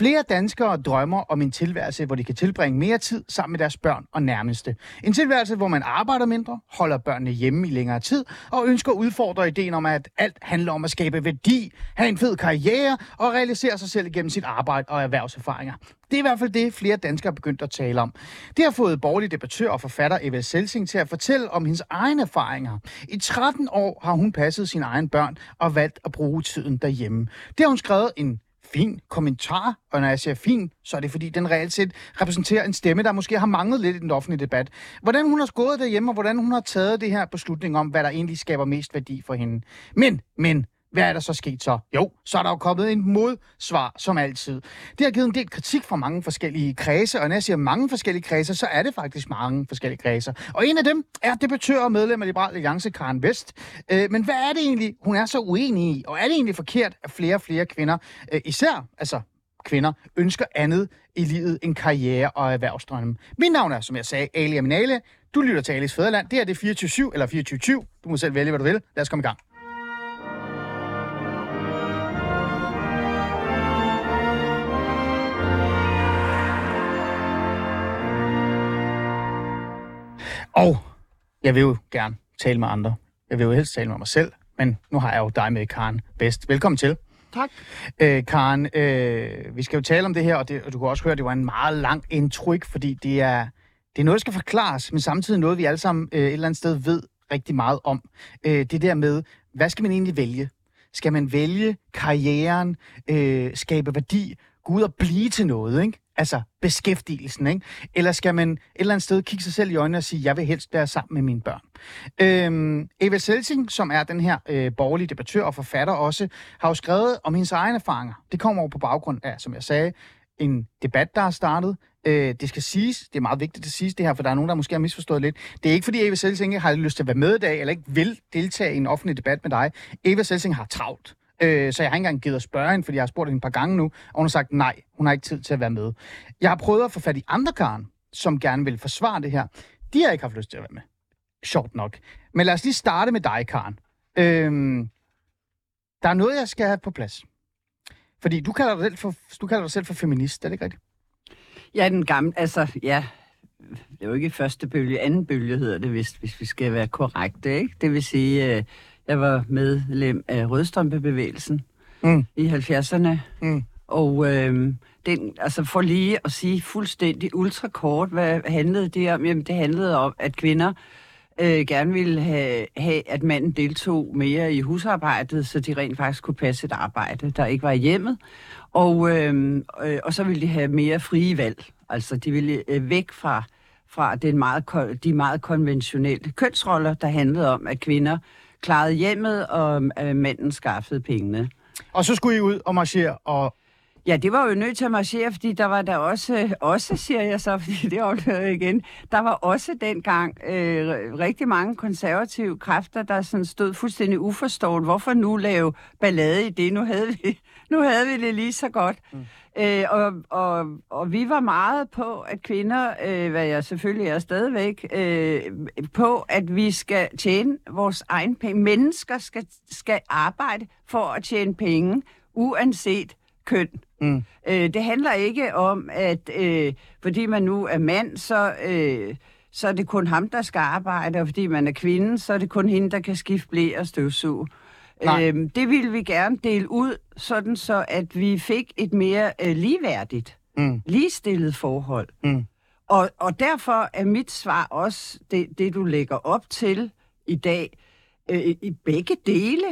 Flere danskere drømmer om en tilværelse, hvor de kan tilbringe mere tid sammen med deres børn og nærmeste. En tilværelse, hvor man arbejder mindre, holder børnene hjemme i længere tid og ønsker at udfordre ideen om, at alt handler om at skabe værdi, have en fed karriere og realisere sig selv gennem sit arbejde og erhvervserfaringer. Det er i hvert fald det, flere danskere er begyndt at tale om. Det har fået borgerlig debattør og forfatter Eva Selsing til at fortælle om hendes egne erfaringer. I 13 år har hun passet sine egne børn og valgt at bruge tiden derhjemme. Det har hun skrevet en fin kommentar, og når jeg siger fin, så er det fordi, den reelt set repræsenterer en stemme, der måske har manglet lidt i den offentlige debat. Hvordan hun har gået derhjemme, og hvordan hun har taget det her beslutning om, hvad der egentlig skaber mest værdi for hende. Men, men, hvad er der så sket så? Jo, så er der jo kommet en modsvar, som altid. Det har givet en del kritik fra mange forskellige kredse, og når jeg siger mange forskellige kredse, så er det faktisk mange forskellige kredser. Og en af dem er debattør og medlem af Liberal Alliance, Karen Vest. Øh, men hvad er det egentlig, hun er så uenig i? Og er det egentlig forkert, at flere og flere kvinder, øh, især altså kvinder, ønsker andet i livet end karriere og erhvervsdrømme? Mit navn er, som jeg sagde, Ali Aminale. Du lytter til Alice Fæderland. Det er det 24-7 eller 24 Du må selv vælge, hvad du vil. Lad os komme i gang. Og jeg vil jo gerne tale med andre. Jeg vil jo helst tale med mig selv, men nu har jeg jo dig med, Karen Bedst. Velkommen til. Tak. Øh, Karen, øh, vi skal jo tale om det her, og, det, og du kan også høre, at det var en meget lang intro, ikke? fordi det er, det er noget, der skal forklares, men samtidig noget, vi alle sammen øh, et eller andet sted ved rigtig meget om. Øh, det der med, hvad skal man egentlig vælge? Skal man vælge karrieren, øh, skabe værdi, gå ud og blive til noget, ikke? Altså beskæftigelsen, ikke? Eller skal man et eller andet sted kigge sig selv i øjnene og sige, jeg vil helst være sammen med mine børn? Øhm, Eva Selsing, som er den her øh, borgerlige debattør og forfatter også, har jo skrevet om hendes egne erfaringer. Det kommer over på baggrund af, som jeg sagde, en debat, der er startet. Øh, det skal siges, det er meget vigtigt at sige det her, for der er nogen, der måske har misforstået lidt. Det er ikke, fordi Eva Selsing ikke har lyst til at være med i dag, eller ikke vil deltage i en offentlig debat med dig. Eva Selsing har travlt. Øh, så jeg har ikke engang givet at spørge hende, fordi jeg har spurgt hende et par gange nu, og hun har sagt nej, hun har ikke tid til at være med. Jeg har prøvet at få fat i andre karen, som gerne vil forsvare det her. De har ikke haft lyst til at være med. Sjovt nok. Men lad os lige starte med dig, Karen. Øh, der er noget, jeg skal have på plads. Fordi du kalder dig selv for, du kalder dig selv for feminist, er det ikke rigtigt? Ja, den gamle, altså, ja, det er jo ikke første bølge, anden bølge hedder det, hvis, hvis vi skal være korrekte, ikke? Det vil sige, øh, jeg var medlem af Rødstrømpebevægelsen Mm. i 70'erne, Mm. og øh, den, altså for lige at sige fuldstændig ultrakort, hvad handlede det om? Jamen, det handlede om, at kvinder øh, gerne ville have, have, at manden deltog mere i husarbejdet, så de rent faktisk kunne passe et arbejde, der ikke var i hjemmet. Og, øh, øh, og så ville de have mere frie valg. Altså, de ville øh, væk fra, fra den meget, de meget konventionelle kønsroller, der handlede om, at kvinder klarede hjemmet, og øh, manden skaffede pengene. Og så skulle I ud og marchere, og Ja, det var jo nødt til at marchere, fordi der var der også, også siger jeg så, fordi det oplever jeg igen, der var også dengang øh, rigtig mange konservative kræfter, der sådan stod fuldstændig uforstående. Hvorfor nu lave ballade i det? Nu havde vi, nu havde vi det lige så godt. Mm. Øh, og, og, og vi var meget på, at kvinder, øh, hvad jeg selvfølgelig er stadigvæk, øh, på, at vi skal tjene vores egen penge. Mennesker skal, skal arbejde for at tjene penge, uanset køn. Mm. Øh, det handler ikke om, at øh, fordi man nu er mand, så, øh, så er det kun ham, der skal arbejde, og fordi man er kvinde, så er det kun hende, der kan skifte blæ og støvsuge. Nej. Øh, det ville vi gerne dele ud, sådan så at vi fik et mere øh, ligeværdigt, Mm. ligestillet forhold. Mm. Og, og derfor er mit svar også det, det, du lægger op til i dag, øh, i begge dele.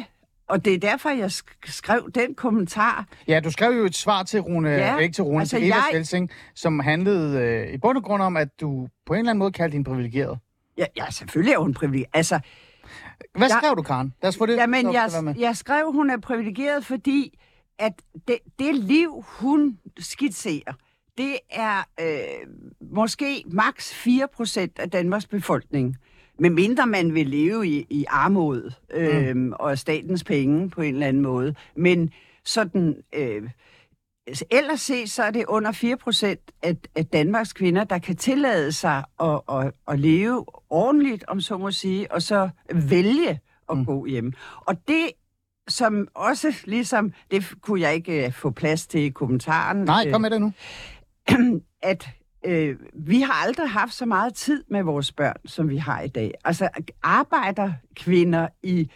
Og det er derfor, jeg sk- skrev den kommentar, Ja, du skrev jo et svar til Rune, ja, ikke til Rune, altså til Eva jeg- Selsing, som handlede øh, i bund og grund om, at du på en eller anden måde kaldte hende privilegeret. Ja, ja selvfølgelig er hun privilegeret. Altså, Hvad Jeg- skrev du, Karen? Lad os få det jamen, op jeg, med. jeg skrev, hun er privilegeret, fordi at det, det liv, hun skitserer, det er øh, måske maks 4% af Danmarks befolkning. Med mindre man vil leve i, i armod øh, mm. og statens penge på en eller anden måde. Men sådan øh, ellers set, så er det under 4 procent af, af Danmarks kvinder, der kan tillade sig at, at, at leve ordentligt, om så må sige, og så vælge at mm. gå hjem. Og det som også ligesom, det kunne jeg ikke uh, få plads til i kommentaren. Nej, kom med det nu. At øh, vi har aldrig haft så meget tid med vores børn, som vi har i dag. Altså arbejder kvinder i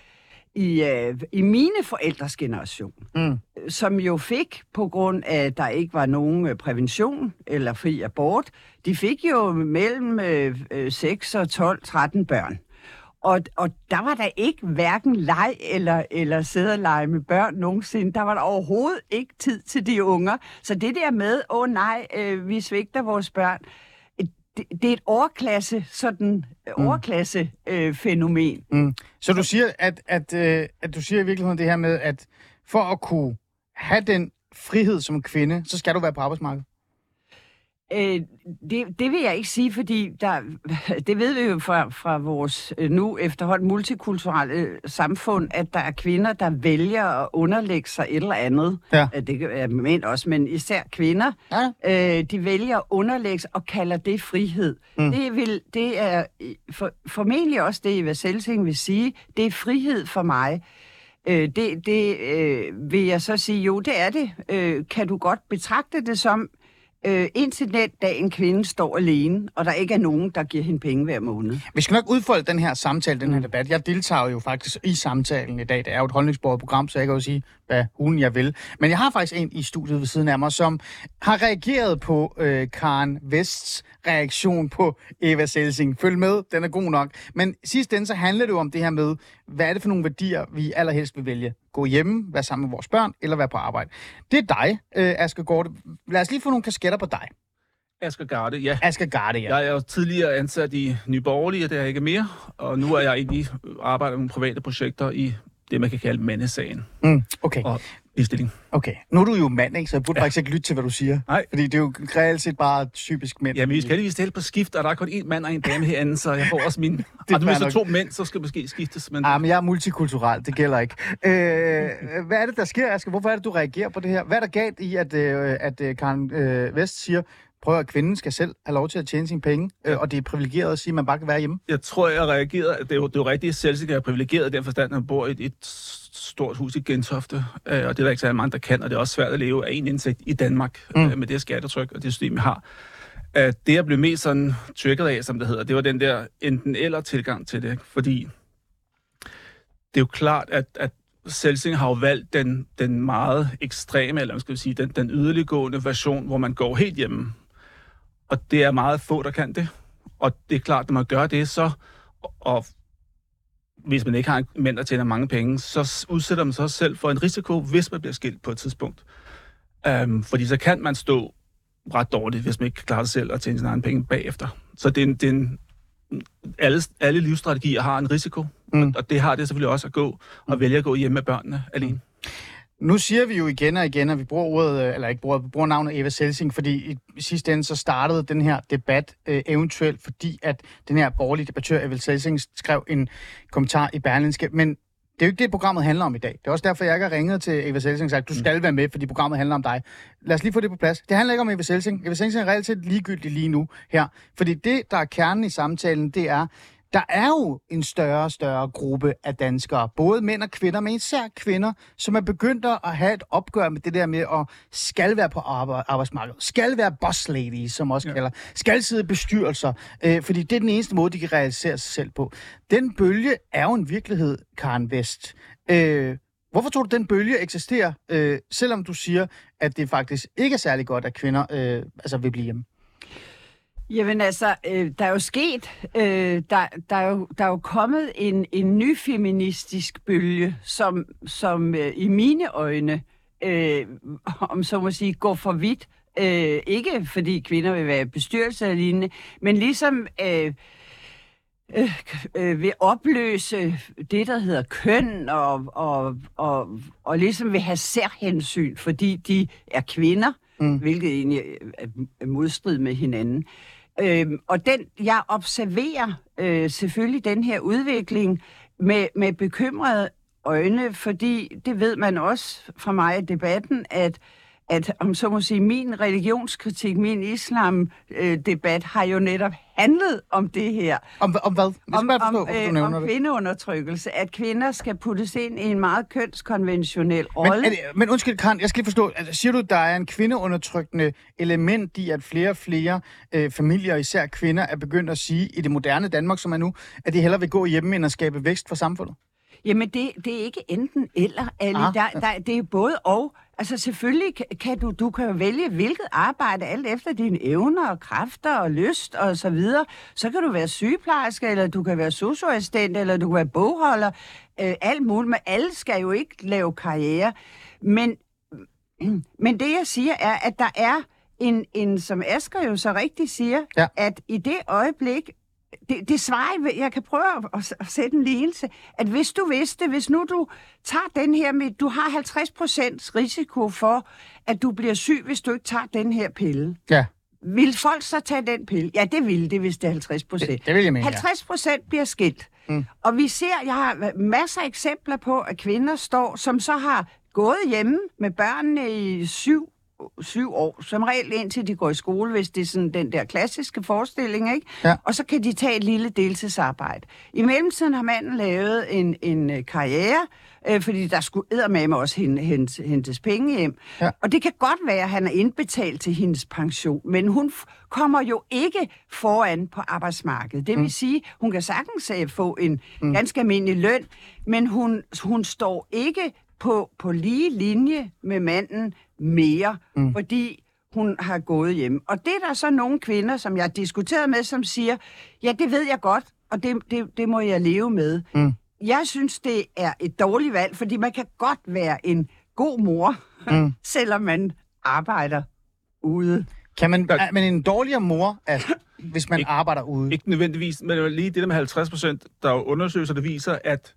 i, øh, i mine forældres generation, mm. som jo fik, på grund af, at der ikke var nogen øh, prævention eller fri abort, de fik jo mellem øh, 6 og 12, 13 børn. Og, og der var der ikke hverken leg eller, eller sidde og lege med børn nogensinde. Der var der overhovedet ikke tid til de unger. Så det der med, åh oh, nej, øh, vi svigter vores børn, det, det er et overklasse, sådan mm. overklasse øh, fænomen. Mm. Så du siger, at, at, øh, at du siger i virkeligheden det her med, at for at kunne have den frihed som kvinde, så skal du være på arbejdsmarkedet? Øh, det, det vil jeg ikke sige, fordi der, det ved vi jo fra, fra vores øh, nu efterhånden multikulturelle samfund, at der er kvinder, der vælger at underlægge sig et eller andet. Ja. Øh, det er mænd også, men især kvinder. Ja. Øh, de vælger at underlægge sig og kalder det frihed. Mm. Det, vil, det er for, formentlig også det, Eva Selsing vil sige. Det er frihed for mig. Øh, det det øh, vil jeg så sige, jo, det er det. Øh, kan du godt betragte det som øh, indtil den dag en kvinde står alene, og der ikke er nogen, der giver hende penge hver måned. Vi skal nok udfolde den her samtale, den her mm. debat. Jeg deltager jo faktisk i samtalen i dag. Det er jo et holdningsbordet program, så jeg kan jo sige, hvad hun jeg vil. Men jeg har faktisk en i studiet ved siden af mig, som har reageret på øh, Karen Vests reaktion på Eva Selsing. Følg med, den er god nok. Men sidst ende, så handler det jo om det her med, hvad er det for nogle værdier, vi allerhelst vil vælge? Gå hjemme, være sammen med vores børn, eller være på arbejde? Det er dig, øh, Asger Gorte. Lad os lige få nogle kasketter på dig. Asger Garde, ja. Asger Garde, ja. Jeg er jo tidligere ansat i Nye Borgerlige, det er jeg ikke mere, og nu er jeg egentlig arbejder med private projekter i det, man kan kalde mandesagen. Mm, okay. Og ligestilling. Okay. Nu er du jo mand, ikke? så jeg burde ja. faktisk ikke lytte til, hvad du siger. Nej. Fordi det er jo reelt set bare typisk mænd. Ja, men vi skal heldigvis dele på skift, og der er kun én mand og en dame herinde, så jeg får også min... det og du er to mænd, så skal måske skiftes. Men... Ja, ah, men jeg er multikulturel, det gælder ikke. Øh, hvad er det, der sker, Asger? Hvorfor er det, du reagerer på det her? Hvad er der galt i, at, øh, at øh, Karen øh, Vest siger, prøv at kvinden skal selv have lov til at tjene sine penge, øh, og det er privilegeret at sige, at man bare kan være hjemme? Jeg tror, jeg reagerede, det er jo, det er jo rigtigt, at selvsikker er privilegeret i den forstand, at man bor i et, et stort hus i Gentofte, øh, og det er der ikke så mange, der kan, og det er også svært at leve af en indsigt i Danmark mm. øh, med det skattetryk og det system, vi har. Øh, det, jeg blev mest sådan trigget af, som det hedder, det var den der enten-eller tilgang til det, fordi det er jo klart, at, at Selsing har jo valgt den, den meget ekstreme, eller skal vi sige, den, den yderliggående version, hvor man går helt hjemme. Og det er meget få, der kan det. Og det er klart, når man gør det, så og hvis man ikke har en mænd, der tjener mange penge, så udsætter man sig selv for en risiko, hvis man bliver skilt på et tidspunkt. Um, fordi så kan man stå ret dårligt, hvis man ikke kan klare sig selv og tjene sine egne penge bagefter. Så det er en, det er en, alle, alle livsstrategier har en risiko, mm. og det har det selvfølgelig også at gå og vælge at gå hjem med børnene alene. Nu siger vi jo igen og igen, at vi bruger ordet, øh, eller ikke bruger, bruger navnet Eva Selsing, fordi i sidste ende så startede den her debat øh, eventuelt, fordi at den her borgerlige debattør Eva Selsing skrev en kommentar i Berlinske, men det er jo ikke det, programmet handler om i dag. Det er også derfor, jeg ikke har ringet til Eva Selsing og sagt, du skal være med, fordi programmet handler om dig. Lad os lige få det på plads. Det handler ikke om Eva Selsing. Eva Selsing er reelt set ligegyldig lige nu her. Fordi det, der er kernen i samtalen, det er, der er jo en større og større gruppe af danskere, både mænd og kvinder, men især kvinder, som er begyndt at have et opgør med det der med at skal være på arbejdsmarkedet, skal være boss lady, som også ja. kalder, skal sidde i bestyrelser, øh, fordi det er den eneste måde, de kan realisere sig selv på. Den bølge er jo en virkelighed, Karen Vest. Øh, Hvorfor tror du, den bølge eksisterer, øh, selvom du siger, at det faktisk ikke er særlig godt, at kvinder øh, altså vil blive hjemme? Jamen altså, øh, der er jo sket, øh, der, der, er jo, der er jo kommet en, en ny feministisk bølge, som, som øh, i mine øjne, øh, om så må sige, går for vidt. Øh, ikke fordi kvinder vil være bestyrelse eller lignende, men ligesom... Øh, øh, øh, vil opløse det, der hedder køn, og, og, og, og ligesom vil have særhensyn, fordi de er kvinder, mm. hvilket egentlig er modstrid med hinanden. Øhm, og den, jeg observerer øh, selvfølgelig den her udvikling med, med bekymrede øjne, fordi det ved man også fra mig i debatten, at at om så må sige, min religionskritik, min islam-debat har jo netop handlet om det her. Om, om hvad? Jeg Om, forstå, om, du øh, nævner om kvindeundertrykkelse, at kvinder skal puttes ind i en meget kønskonventionel Men, rolle. det, men undskyld, Karen, jeg skal lige forstå, altså, siger du, der er en kvindeundertrykkende element i, at flere og flere øh, familier, især kvinder, er begyndt at sige i det moderne Danmark, som er nu, at de hellere vil gå hjemme end at skabe vækst for samfundet? Jamen, det, det er ikke enten eller, Ali. Ah, Der, der, det er både og. Altså, selvfølgelig kan- du, du kan jo vælge hvilket arbejde, alt efter dine evner og kræfter og lyst og så videre. Så kan du være sygeplejerske, eller du kan være socioassistent, eller du kan være bogholder. Øh, alt muligt, men alle skal jo ikke lave karriere. Men, men det, jeg siger, er, at der er en, en som Asger jo så rigtigt siger, Ja. at i det øjeblik, det, det svarer, jeg- kan prøve at, at, at sætte en lignelse, at hvis du vidste, hvis nu du tager den her med, du har 50% risiko for, at du bliver syg, hvis du ikke tager den her pille. Ja, Vil folk så tage den pille? Ja, det vil det, hvis det er 50 procent. det, det vil jeg mene, ja. 50 procent bliver skilt. Mm. Og vi ser, jeg har masser af eksempler på, at kvinder står, som så har gået hjemme med børnene i syv, syv år, som regel indtil de går i skole, hvis det er sådan den der klassiske forestilling, ikke? Ja. Og så kan de tage et lille deltidsarbejde. I mellemtiden har manden lavet en, en øh, karriere, øh, fordi der skulle eddermame også hente, hente, hentes penge hjem. Ja. Og det kan godt være, at han er indbetalt til hendes pension, men hun kommer jo ikke foran på arbejdsmarkedet. Det vil mm. sige, hun kan sagtens øh, få en mm. ganske almindelig løn, men hun, hun står ikke på, på lige linje med manden mere, mm. fordi hun har gået hjem. Og det er der så nogle kvinder, som jeg har diskuteret med, som siger, ja, det ved jeg godt, og det, det, det må jeg leve med. Mm. Jeg synes, det er et dårligt valg, fordi man kan godt være en god mor, mm. selvom man arbejder ude. Kan man, Der- er man en dårligere mor, altså, hvis man Ikke- arbejder ude? Ikke nødvendigvis, men det er lige det der med 50 procent, der er undersøgelser, der viser, at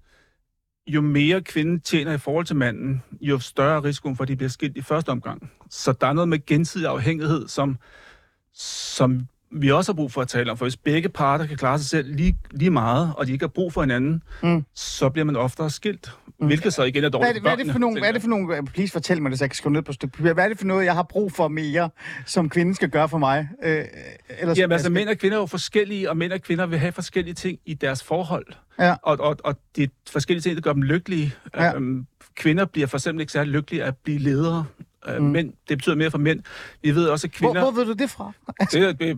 jo mere kvinden tjener i forhold til manden, jo større er risikoen for, at de bliver skilt i første omgang. Så der er noget med gensidig afhængighed, som, som vi også har brug for at tale om. For hvis begge parter kan klare sig selv lige, lige meget, og de ikke har brug for hinanden, mm. så bliver man oftere skilt. Mm. Hvilket så igen er Hvad er, dårligt det, hvad, er det for nogle, hvad er det for nogle, please fortæl mig det, så jeg kan skrive ned på stykke papir. Hvad er det for noget, jeg har brug for mere, som kvinden skal gøre for mig? Øh, ellers, Jamen altså, mænd og kvinder er jo forskellige, og mænd og kvinder vil have forskellige ting i deres forhold. Ja. Og, og, og det er forskellige ting, der gør dem lykkelige. Ja. Øhm, kvinder bliver for eksempel ikke særlig lykkelige at blive ledere. Øh, mm. Mænd, det betyder mere for mænd. Vi ved også, at Hvor, kvinder... hvor ved du det fra? Det er er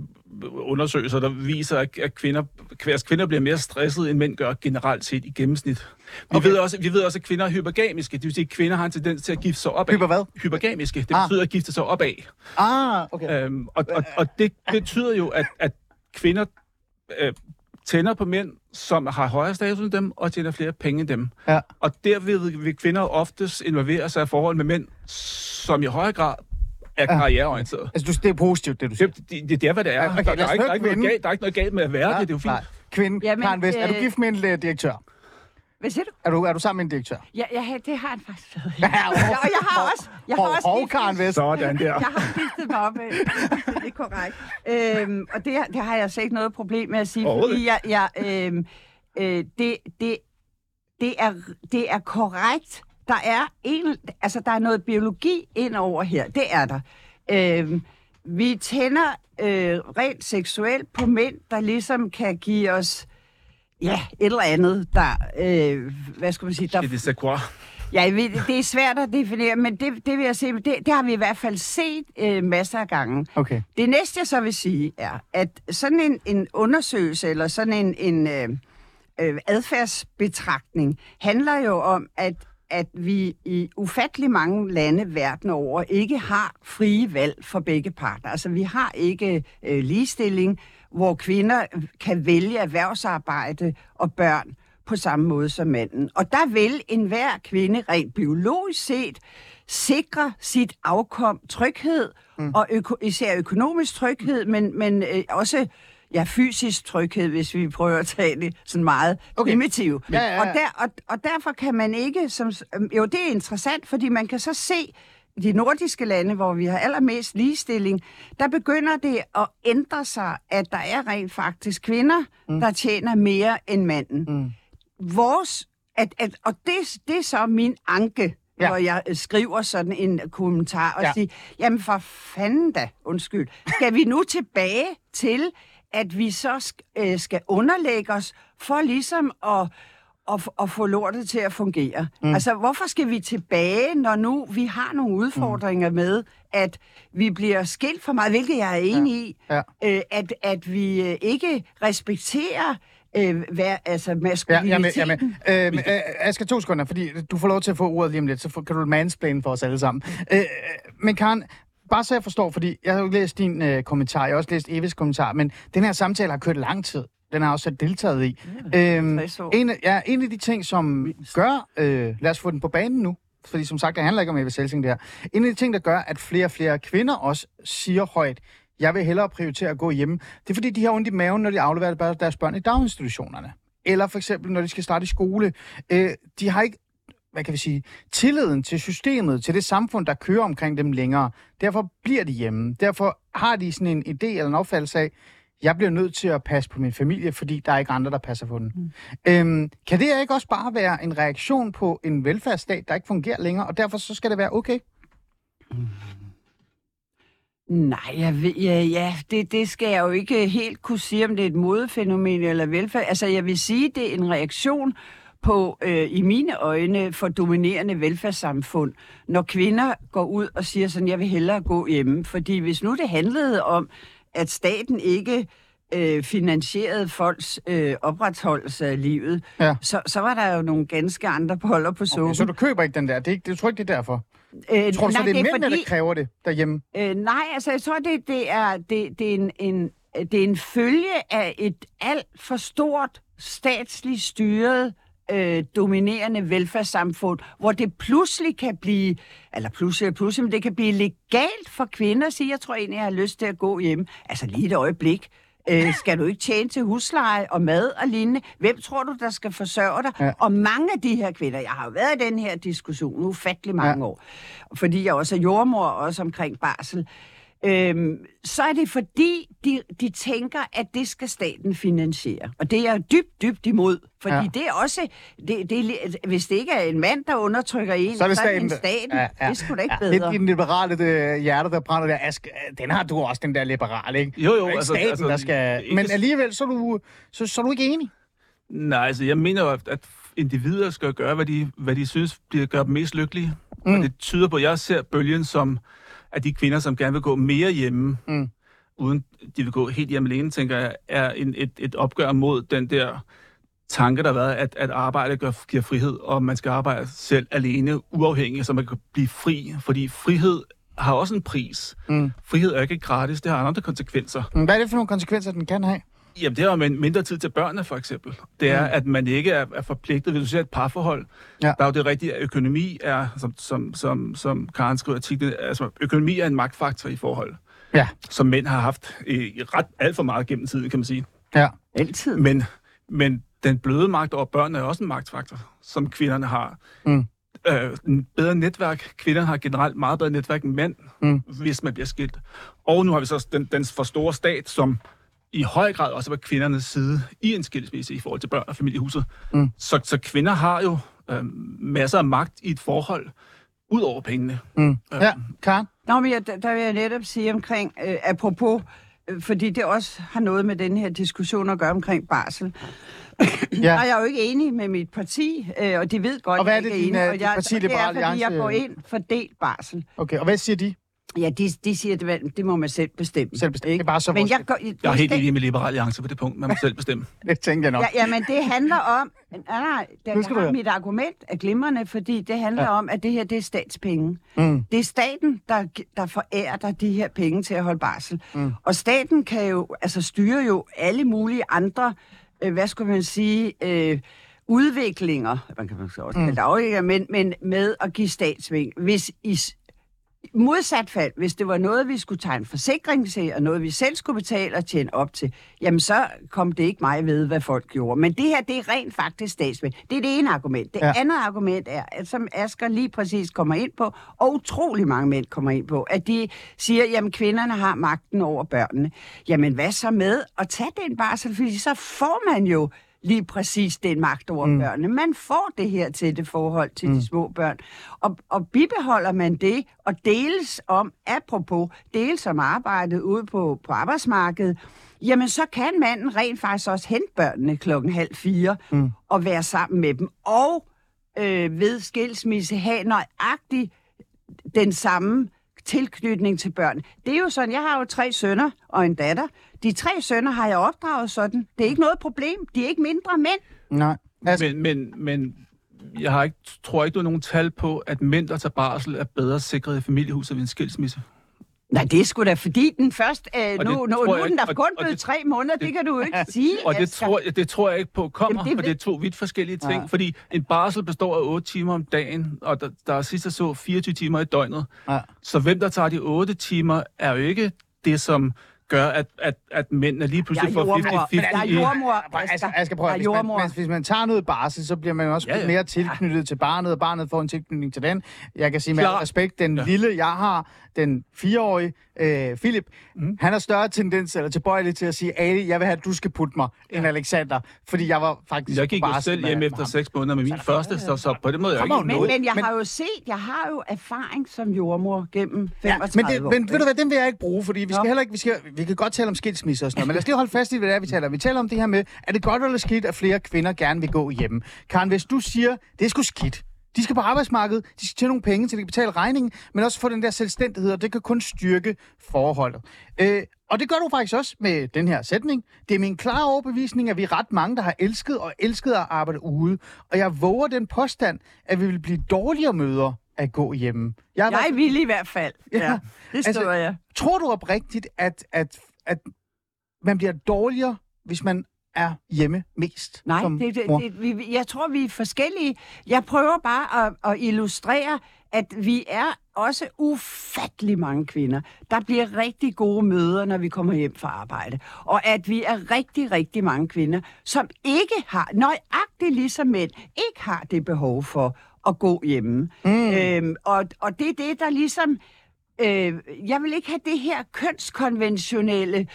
undersøgelser, der viser, at kvinder, at kvinder bliver mere stresset, end mænd gør generelt set i gennemsnit. Vi, Okay. ved også, vi ved også, at kvinder er hypergamiske. Det vil sige, at kvinder har en tendens til at gifte sig opad. Hyper hvad? Hypergamiske. Det Ah. betyder at gifte sig opad. Ah, okay. Øhm, og, og, og det betyder jo, at, at kvinder øh, tænder på mænd, som har højere status end dem, og tjener flere penge end dem. Ja. Og derved vil kvinder oftest involvere sig i forhold med mænd, som i højere grad er karriereorienteret. Altså, du, det er positivt, det du siger. Det, det, det er, hvad det er. Okay, der, lad der, os er ikke, der, er ikke noget galt, der er ikke noget galt med at være det. Det er jo fint. Nej. Kvinde, Jamen, Karen Vest, er du øh, gift med en øh, direktør? Hvad siger du? Er du, er du sammen med en direktør? Ja, ja det har han faktisk været. Ja, og jeg har også, jeg har Hov, også Karen Vest. Sådan der. Jeg har skiftet mig op. Det er korrekt. Øhm, og det, det har jeg altså ikke noget problem med at sige, fordi jeg, jeg, øhm, øh, det, det, det, er, det er korrekt. Der er, en, altså, der er noget biologi ind over her. Det er der. Øhm, vi tænder øh, rent seksuelt på mænd, der ligesom kan give os ja, et eller andet, der, øh, hvad skal man sige, der Det er det quoi. Ja, ved, det er svært at definere, men det, det vil jeg sige, det, det har vi i hvert fald set øh, masser af gange. Okay. Det næste, jeg så vil sige, er, at sådan en, en undersøgelse, eller sådan en, en øh, øh, adfærdsbetragtning, handler jo om, at, at vi i ufattelig mange lande verden over ikke har frie valg for begge parter. Altså, vi har ikke øh, ligestilling, hvor kvinder kan vælge erhvervsarbejde og børn på samme måde som manden. Og der vil enhver kvinde rent biologisk set sikre sit afkom tryghed, mm. og øko- især økonomisk tryghed, men, men øh, også ja, fysisk tryghed, hvis vi prøver at tage det sådan meget Okay. primitivt. Ja, ja, ja. Og, der, og, og derfor kan man ikke, som, øhm, jo det er interessant, fordi man kan så se, de nordiske lande, hvor vi har allermest ligestilling, der begynder det at ændre sig, at der er rent faktisk kvinder, mm. der tjener mere end manden. Mm. Vores, at, at, og det, det er så min anke Ja. hvor jeg øh, skriver sådan en kommentar og Ja. siger, jamen for fanden da, undskyld, skal vi nu tilbage til, at vi så øh, skal underlægge os for ligesom at at, at få lortet til at fungere. Mm. Altså, hvorfor skal vi tilbage, når nu vi har nogle udfordringer mm. med, at vi bliver skilt for meget, hvilket jeg er enig i, Ja. øh, at, at vi øh, ikke respekterer øh, hvad, altså Ja, maskuliniteten. Jeg er med. Øh, øh, Asger, to sekunder, fordi du får lov til at få ordet lige om lidt, så kan du mansplane for os alle sammen. Øh, øh, men Karen, bare så jeg forstår, fordi jeg har jo læst din øh, kommentar, jeg har også læst Eves kommentar, men den her samtale har kørt lang tid. Den har jeg også selv deltaget i. øhm, 60 år. en, af- ja, en af de ting, som gør... Øh, lad os få den på banen nu. Fordi som sagt, det handler ikke om Eva Selsing det her. En af de ting, der gør, at flere og flere kvinder også siger højt, jeg vil hellere prioritere at gå hjemme, det er fordi, de har ondt i maven, når de afleverer deres børn i daginstitutionerne. Eller for eksempel, når de skal starte i skole. Øh, de har ikke hvad kan vi sige, tilliden til systemet, til det samfund, der kører omkring dem længere. Derfor bliver de hjemme. Derfor har de sådan en idé eller en opfattelse af, jeg bliver nødt til at passe på min familie, fordi der er ikke andre, der passer på den. Mm. Øhm, kan det ikke også bare være en reaktion på en velfærdsstat, der ikke fungerer længere, og derfor så skal det være okay? Nej, jeg ved, ja, ja det, det skal jeg jo ikke helt kunne sige, om det er et modefænomen eller velfærd. Altså, jeg vil sige, det er en reaktion på, øh, i mine øjne, for dominerende velfærdssamfund, når kvinder går ud og siger sådan, jeg vil hellere gå hjemme. Fordi hvis nu det handlede om, at staten ikke øh, finansierede folks øh, opretholdelse af livet, Ja. så, så var der jo nogle ganske andre boller på suppen. Okay, så du køber ikke den der? Det er det tror ikke, det er derfor? øh, Tror du så, nej, det er, er mændene, fordi- der kræver det derhjemme? Øh, nej, altså jeg tror, det, det, er, det, det, er en, en, det er en følge af et alt for stort statsligt styret øh, dominerende velfærdssamfund, hvor det pludselig kan blive, eller pludselig pludselig, men det kan blive legalt for kvinder at sige, jeg tror egentlig, jeg har lyst til at gå hjem. Altså lige et øjeblik. Øh, skal du ikke tjene til husleje og mad og lignende? Hvem tror du, der skal forsørge dig? Ja. Og mange af de her kvinder, jeg har jo været i den her diskussion ufattelig mange Ja. år, fordi jeg også er jordmor, også omkring barsel, øhm, så er det fordi, de, de tænker, at det skal staten finansiere. Og det er jeg dybt, dybt imod. Fordi Ja. det er også, det, det, hvis det ikke er en mand, der undertrykker en, Så er det så er det staten. en staten. Ja, ja. Det er sgu da ikke ja, bedre. Det er din liberale øh, hjerte, der brænder der. Ask, den har du også, den der liberale, ikke? Jo, jo, Det er ikke altså- staten, altså, der skal... ikke- Men alligevel, så er, du, så, så er du ikke enig. Nej, altså jeg mener jo, at, at individer skal gøre, hvad de, hvad de synes bliver gør dem mest lykkelige. Mm. Og det tyder på, at jeg ser bølgen som, at de kvinder, som gerne vil gå mere hjemme, Mm. uden de vil gå helt hjemme alene, tænker jeg, er en, et, et opgør mod den der tanke, der har været, at, at arbejde gør, giver frihed, og man skal arbejde selv alene, uafhængig, så man kan blive fri. Fordi frihed har også en pris. Mm. Frihed er ikke gratis, det har andre konsekvenser. Hvad er det for nogle konsekvenser, den kan have? Jamen, det er jo mindre tid til børnene, for eksempel. Det er, mm. at man ikke er, er forpligtet, hvis du ser et parforhold. Ja. Der er jo det rigtige, at økonomi er, som, som, som, som Karen skriver artiklen, altså økonomi er en magtfaktor i forhold, Ja. som mænd har haft i, i ret alt for meget gennem tiden, kan man sige. Ja. Altid. Men, men den bløde magt over børnene er også en magtfaktor, som kvinderne har. Mm. Øh, en bedre netværk. Kvinderne har generelt meget bedre netværk end mænd, Mm. hvis man bliver skilt. Og nu har vi så den, den for store stat, som i høj grad også er på kvindernes side i en skilsmisse i forhold til børn og familiehuset. Mm. Så, så kvinder har jo øh, masser af magt i et forhold, ud over pengene. Mm. Ja, Karen? Nå, men jeg, der vil jeg netop sige omkring, øh, apropos, øh, fordi det også har noget med den her diskussion at gøre omkring barsel. Ja. Og jeg er jo ikke enig med mit parti, øh, og de ved godt, Og hvad at er det, jeg ikke din, enig. øh, Og jeg, parti, og det er, fordi jeg går ind for delt barsel. Okay, og hvad siger de? Ja, de, de siger, at det, det må man selv bestemme. Selv bestemme. ikke? Det er bare så Men jeg, går, Jeg er helt det- enig med Liberal Alliance på det punkt. Man må selv bestemme. Det tænker jeg nok. Ja, jamen, det handler om... Nej, nej, Nu det, skal jeg mit argument er glimrende, fordi det handler Ja. om, at det her, det er statspenge. Mm. Det er staten, der, der forærer dig de her penge til at holde barsel. Mm. Og staten kan jo, altså styre jo alle mulige andre, øh, hvad skulle man sige, øh, udviklinger, man kan måske også kalde det men, men med at give statsving. Hvis i modsat fald, hvis det var noget, vi skulle tegne forsikring til, og noget, vi selv skulle betale og tjene op til, jamen så kom det ikke mig ved, hvad folk gjorde. Men det her, det er rent faktisk statsving. Det er det ene argument. Det ja. andet argument er, at som Asger lige præcis kommer ind på, og utrolig mange mænd kommer ind på, at de siger, jamen kvinderne har magten over børnene. Jamen hvad så med at tage den barsel, fordi så får man jo lige præcis den magt over mm. børnene. Man får det her til det forhold til mm. de små børn. Og, og bibeholder man det, og deles om, apropos, deles om arbejdet ude på, på arbejdsmarkedet, jamen så kan manden rent faktisk også hente børnene klokken halv fire mm. og være sammen med dem. Og øh, ved skilsmisse have nøjagtigt den samme tilknytning til børn. Det er jo sådan, jeg har jo tre sønner og en datter. De tre sønner har jeg opdraget sådan. Det er ikke noget problem. De er ikke mindre mænd. Nej. Altså, Men, men, men jeg har ikke, tror ikke, du har nogen tal på, at mænd, der tager barsel, er bedre sikret i familiehuset ved en skilsmisse. Nej, det er sgu da fordi den først... Øh, Og nu, det nu, nu er den da kun og blevet det- tre måneder. Det, kan du jo ikke sige. Og det Asger. tror, jeg, det tror jeg ikke på kommer, Jamen, det for det er to vidt forskellige ting. Ja. Ja. Fordi en barsel består af 8 timer om dagen, og der, der er sidst jeg så 24 timer i døgnet. Ja. Så hvem der tager de 8 timer, er jo ikke det, som gør, at, at, at mændene lige pludselig får jordmor. 50-50 Jeg er jordmor, Altså, jeg skal prøve, Jeg er hvis man, hvis, hvis man tager noget barsel, så bliver man jo også Ja, ja. mere tilknyttet til barnet, og barnet får en tilknytning til den. Jeg kan sige med respekt, den Ja. lille, jeg har, den fireårige, øh, Philip, mm. han har større tendens, eller tilbøjelig til at sige, Ali, jeg vil have, at du skal putte mig, end Alexander. Fordi jeg var faktisk Jeg gik jo selv hjem efter seks måneder med min første, så, så på den måde er jeg ikke... Men, noget. men jeg Men- har jo set, jeg har jo erfaring som jordmor gennem 35 Ja, men, det, år. men ved du hvad, den vil jeg ikke bruge, fordi vi skal Nå. heller ikke, vi, skal, vi kan godt tale om skilsmisse og sådan noget, men lad os lige holde fast i, hvad det er, vi taler om. Vi taler om det her med, er det godt eller skidt, at flere kvinder gerne vil gå hjemme? Karen, hvis du siger, det er sgu skidt, de skal på arbejdsmarkedet, de skal tjene nogle penge, så de kan betale regningen, men også få den der selvstændighed, og det kan kun styrke forholdet. Øh, og det gør du faktisk også med den her sætning. Det er min klare overbevisning, at vi er ret mange, der har elsket og elsket at arbejde ude. Og jeg våger den påstand, at vi vil blive dårligere møder at gå hjemme. Jeg, Jeg været- vil i hvert fald. Ja. Ja, det Altså, står jeg. Tror du oprigtigt, at, at, at man bliver dårligere, hvis man er hjemme mest Nej, som det, det, mor? det, vi, jeg tror, vi er forskellige. Jeg prøver bare at, at illustrere, at vi er også ufattelig mange kvinder, der bliver rigtig gode møder, når vi kommer hjem fra arbejde. Og at vi er rigtig, rigtig mange kvinder, som ikke har, nøjagtigt ligesom mænd, ikke har det behov for at gå hjemme. Mm. Øhm, og, og det er det, der ligesom... Øh, jeg vil ikke have det her kønskonventionelle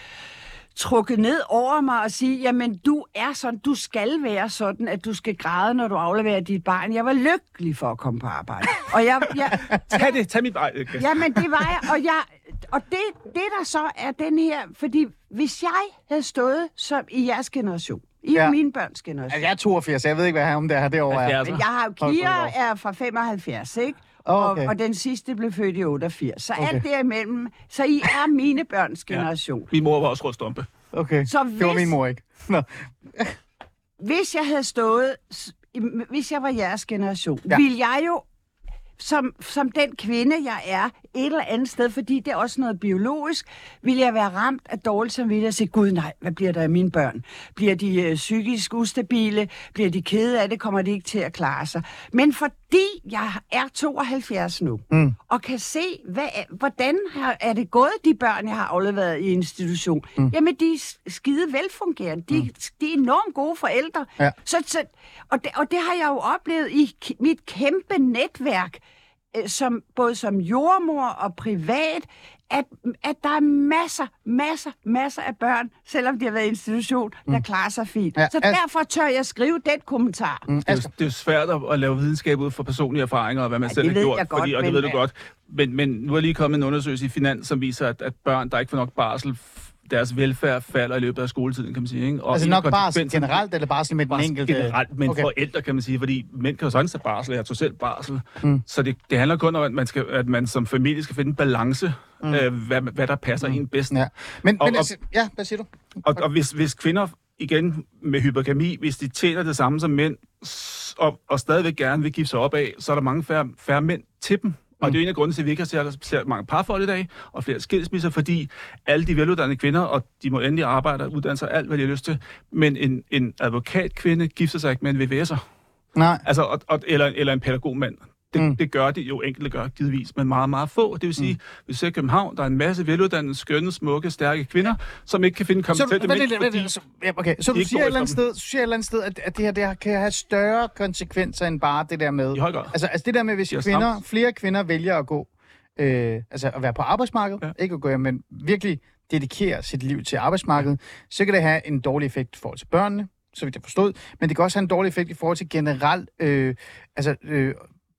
trukket ned over mig og sige, jamen du er sådan, du skal være sådan, at du skal græde, når du afleverer dit barn. Jeg var lykkelig for at komme på arbejde. Og jeg, jeg, Tag det, tag mit... Okay. Jamen, det var jeg, og, jeg, og det, det der så er den her, fordi hvis jeg havde stået som i jeres generation, i Ja. ja. min børns generation, Altså, jeg er 82, så jeg ved ikke, hvad her om det her derovre er. 70. men jeg har jo, Kira er fra 75, ikke? Åh, okay. Og, og den sidste blev født i 88. Så Okay. alt derimellem, så I er mine børns generation. Min mor var også rødstumpe. Okay, Så det var hvis- min mor ikke. Nå. hvis jeg havde stået, hvis jeg var jeres generation, Ja. ja. ville jeg jo, som, som den kvinde, jeg er, et eller andet sted, fordi det er også noget biologisk, ville jeg være ramt af dårligt samvittighed og sige, gud nej, hvad bliver der af mine børn? Bliver de øh, psykisk ustabile? Bliver de kede af det? Kommer de ikke til at klare sig? Men fordi jeg er 72 nu, mm. og kan se, hvad, hvordan har, er det gået de børn, jeg har afleveret i institution, mm. jamen de er skide velfungerende. De, mm. de er enormt gode forældre. Ja. Så, så, og, det, og det har jeg jo oplevet i mit kæmpe netværk, øh, som, både som jordmor og privat, at, at der er masser, masser, masser af børn, selvom de har været i institution, der klarer sig fint. Ja, så altså- derfor tør jeg skrive den kommentar. Mm. Det er, det er svært at, at lave videnskab ud fra personlige erfaringer, og hvad man Ja, selv har gjort. godt, fordi, og det men ved du godt. Men, men nu er lige kommet en undersøgelse i Finans, som viser, at, at børn, der ikke får nok barsel, deres velfærd falder i løbet af skoletiden, kan man sige. Ikke? Og Altså nok bare generelt, eller bare sådan med den enkelte? generelt, men Okay. forældre, kan man sige, fordi mænd kan jo sådan tage barsel, jeg tog selv barsel. Mm. Så det, det handler kun om, at man, skal, at man som familie skal finde en balance, mm. øh, hvad, hvad der passer mm. en bedst. Ja. Men, Og- men altså, ja, hvad siger du? Og, og hvis, hvis kvinder, igen med hypergami, hvis de tjener det samme som mænd, og, og stadigvæk gerne vil give sig op af, så er der mange færre, færre mænd til dem. Og det er jo en af grundene til, at vi ikke har ser, ser mange parforhold i dag, og flere skilsmisser, fordi alle de veluddannede kvinder, og de må endelig arbejde og uddanne sig alt, hvad de har lyst til, men en, en advokatkvinde gifter sig ikke med en VVS'er. Nej. Altså, og, og, eller, eller en pædagogmand. Det, Mm. det gør de jo enkelte gør, givetvis, men meget, meget få. Det vil sige, mm. hvis du ser i København, der er en masse veluddannede, skønne, smukke, stærke kvinder, som ikke kan finde kompetente vent, mænd, vent, fordi- lidt, så, ja, okay. så du siger, et eller andet sted, siger et eller andet sted, at, at det her det her kan have større konsekvenser end bare det der med... I høj grad. Altså, altså det der med, hvis er kvinder, stramt. flere kvinder vælger at gå, øh, altså at være på arbejdsmarkedet, ja. Ja. ikke at gå men virkelig dedikere sit liv til arbejdsmarkedet, så kan det have en dårlig effekt i forhold til børnene, så vidt jeg forstod, men det kan også have en dårlig effekt i forhold til generelt øh, altså, øh,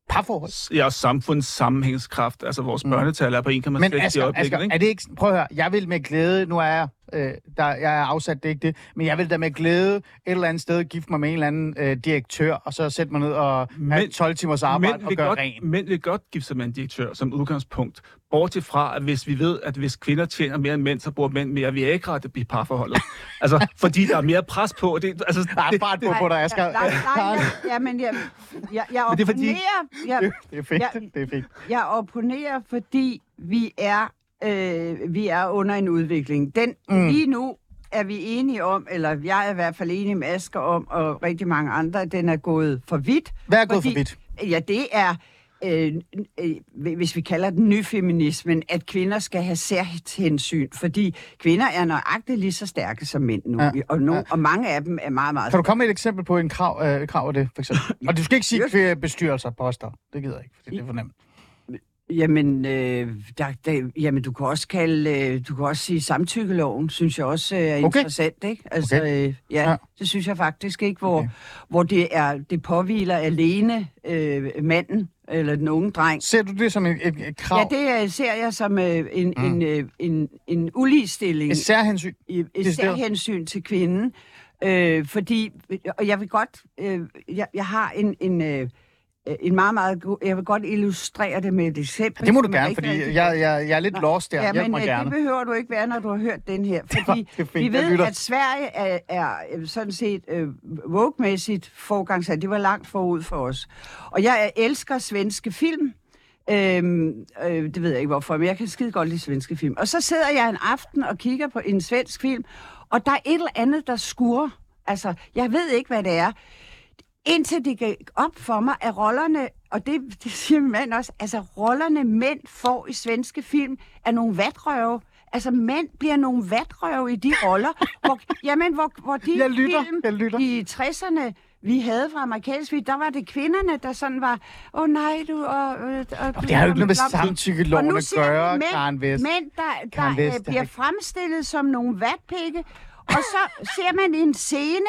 parforhold. Ja, og samfundets sammenhængskraft. Altså, vores Mm. børnetal er på 1,6 Men i øjeblikket, ikke? er det ikke... Prøv at høre, jeg vil med glæde... Nu er jeg... Øh, der, jeg er afsat, det er ikke det. Men jeg vil da med glæde et eller andet sted gifte mig med en eller anden øh, direktør, og så sætte mig ned og have Men- 12 timers arbejde og gøre godt, rent. mænd vil godt gifte sig med en direktør som udgangspunkt. Bortset fra, at hvis vi ved, at hvis kvinder tjener mere end mænd, så bruger mænd mere Viagra det bliver parforholdet. altså, fordi der er mere pres på. Det, altså, Der er det, fart på, på dig, Asger. Nej, nej, nej, jeg, ja, men jeg, jeg, jeg Men det er fordi- opponerer, jeg, Det er fedt, Ja. det er fedt. jeg opponerer, fordi vi er, øh, vi er under en udvikling. Den, Mm. Lige nu er vi enige om, eller jeg er i hvert fald enig med Asger om, og rigtig mange andre, at den er gået for vidt. Hvad er gået Fordi- for vidt? Ja, det er, øh, øh, hvis vi kalder den nyfeminismen, at kvinder skal have særhensyn, fordi kvinder er nøjagtigt lige så stærke som mænd nu, Ja, og, no, ja. og mange af dem er meget, meget Kan du komme med et eksempel på en krav, øh, krav af det, for eksempel? Og du skal ikke sige bestyrelser, poster. Det gider jeg ikke, fordi det er for nemt. Jamen, øh, der, der, jamen, du kan også kalde, øh, du kan også sige samtykkeloven, synes jeg også øh, er Okay. interessant, ikke? Altså, Okay. øh, ja, Ja. det synes jeg faktisk ikke, hvor, Okay. hvor det er, det påviler alene øh, manden eller den unge dreng. Ser du det som et, et, et krav? Ja, det øh, ser jeg som øh, en, Mm. en, øh, en, en uligestilling. Et særhensyn? et Decideret. særhensyn til kvinden. Øh, fordi, og jeg vil godt, øh, jeg, jeg har en, en, øh, en meget, meget god, jeg vil godt illustrere det med et eksempel. Det må du er gerne, fordi rigtig jeg, jeg, jeg er lidt lost der. Ja, Hjælp men mig øh, gerne. det behøver du ikke være, når du har hørt den her. Fordi vi ved, at Sverige er, er øh, sådan set øh, woke-mæssigt forgangsat. Det var langt forud for os. Og jeg elsker svenske film. Øhm, øh, det ved jeg ikke hvorfor, men jeg kan skide godt lide svenske film. Og så sidder jeg en aften og kigger på en svensk film, og der er et eller andet, der skurer. Altså, jeg ved ikke, hvad det er. Indtil det gik op for mig, at rollerne, og det, det siger min mand også, altså rollerne mænd får i svenske film, er nogle vatrøve. Altså mænd bliver nogle vatrøve i de roller, hvor, jamen, hvor, hvor de Jeg lytter, film jeg lytter. i 60'erne, vi havde fra amerikansk film, der var det kvinderne, der sådan var, åh oh, nej, du... Og, og, og, det har jo ikke noget med samtykkeloven at gøre, mænd, Karen Vest. Mænd, der, Karen der Vest, øh, det bliver har ikke- fremstillet som nogle vatpikke, og så ser man en scene,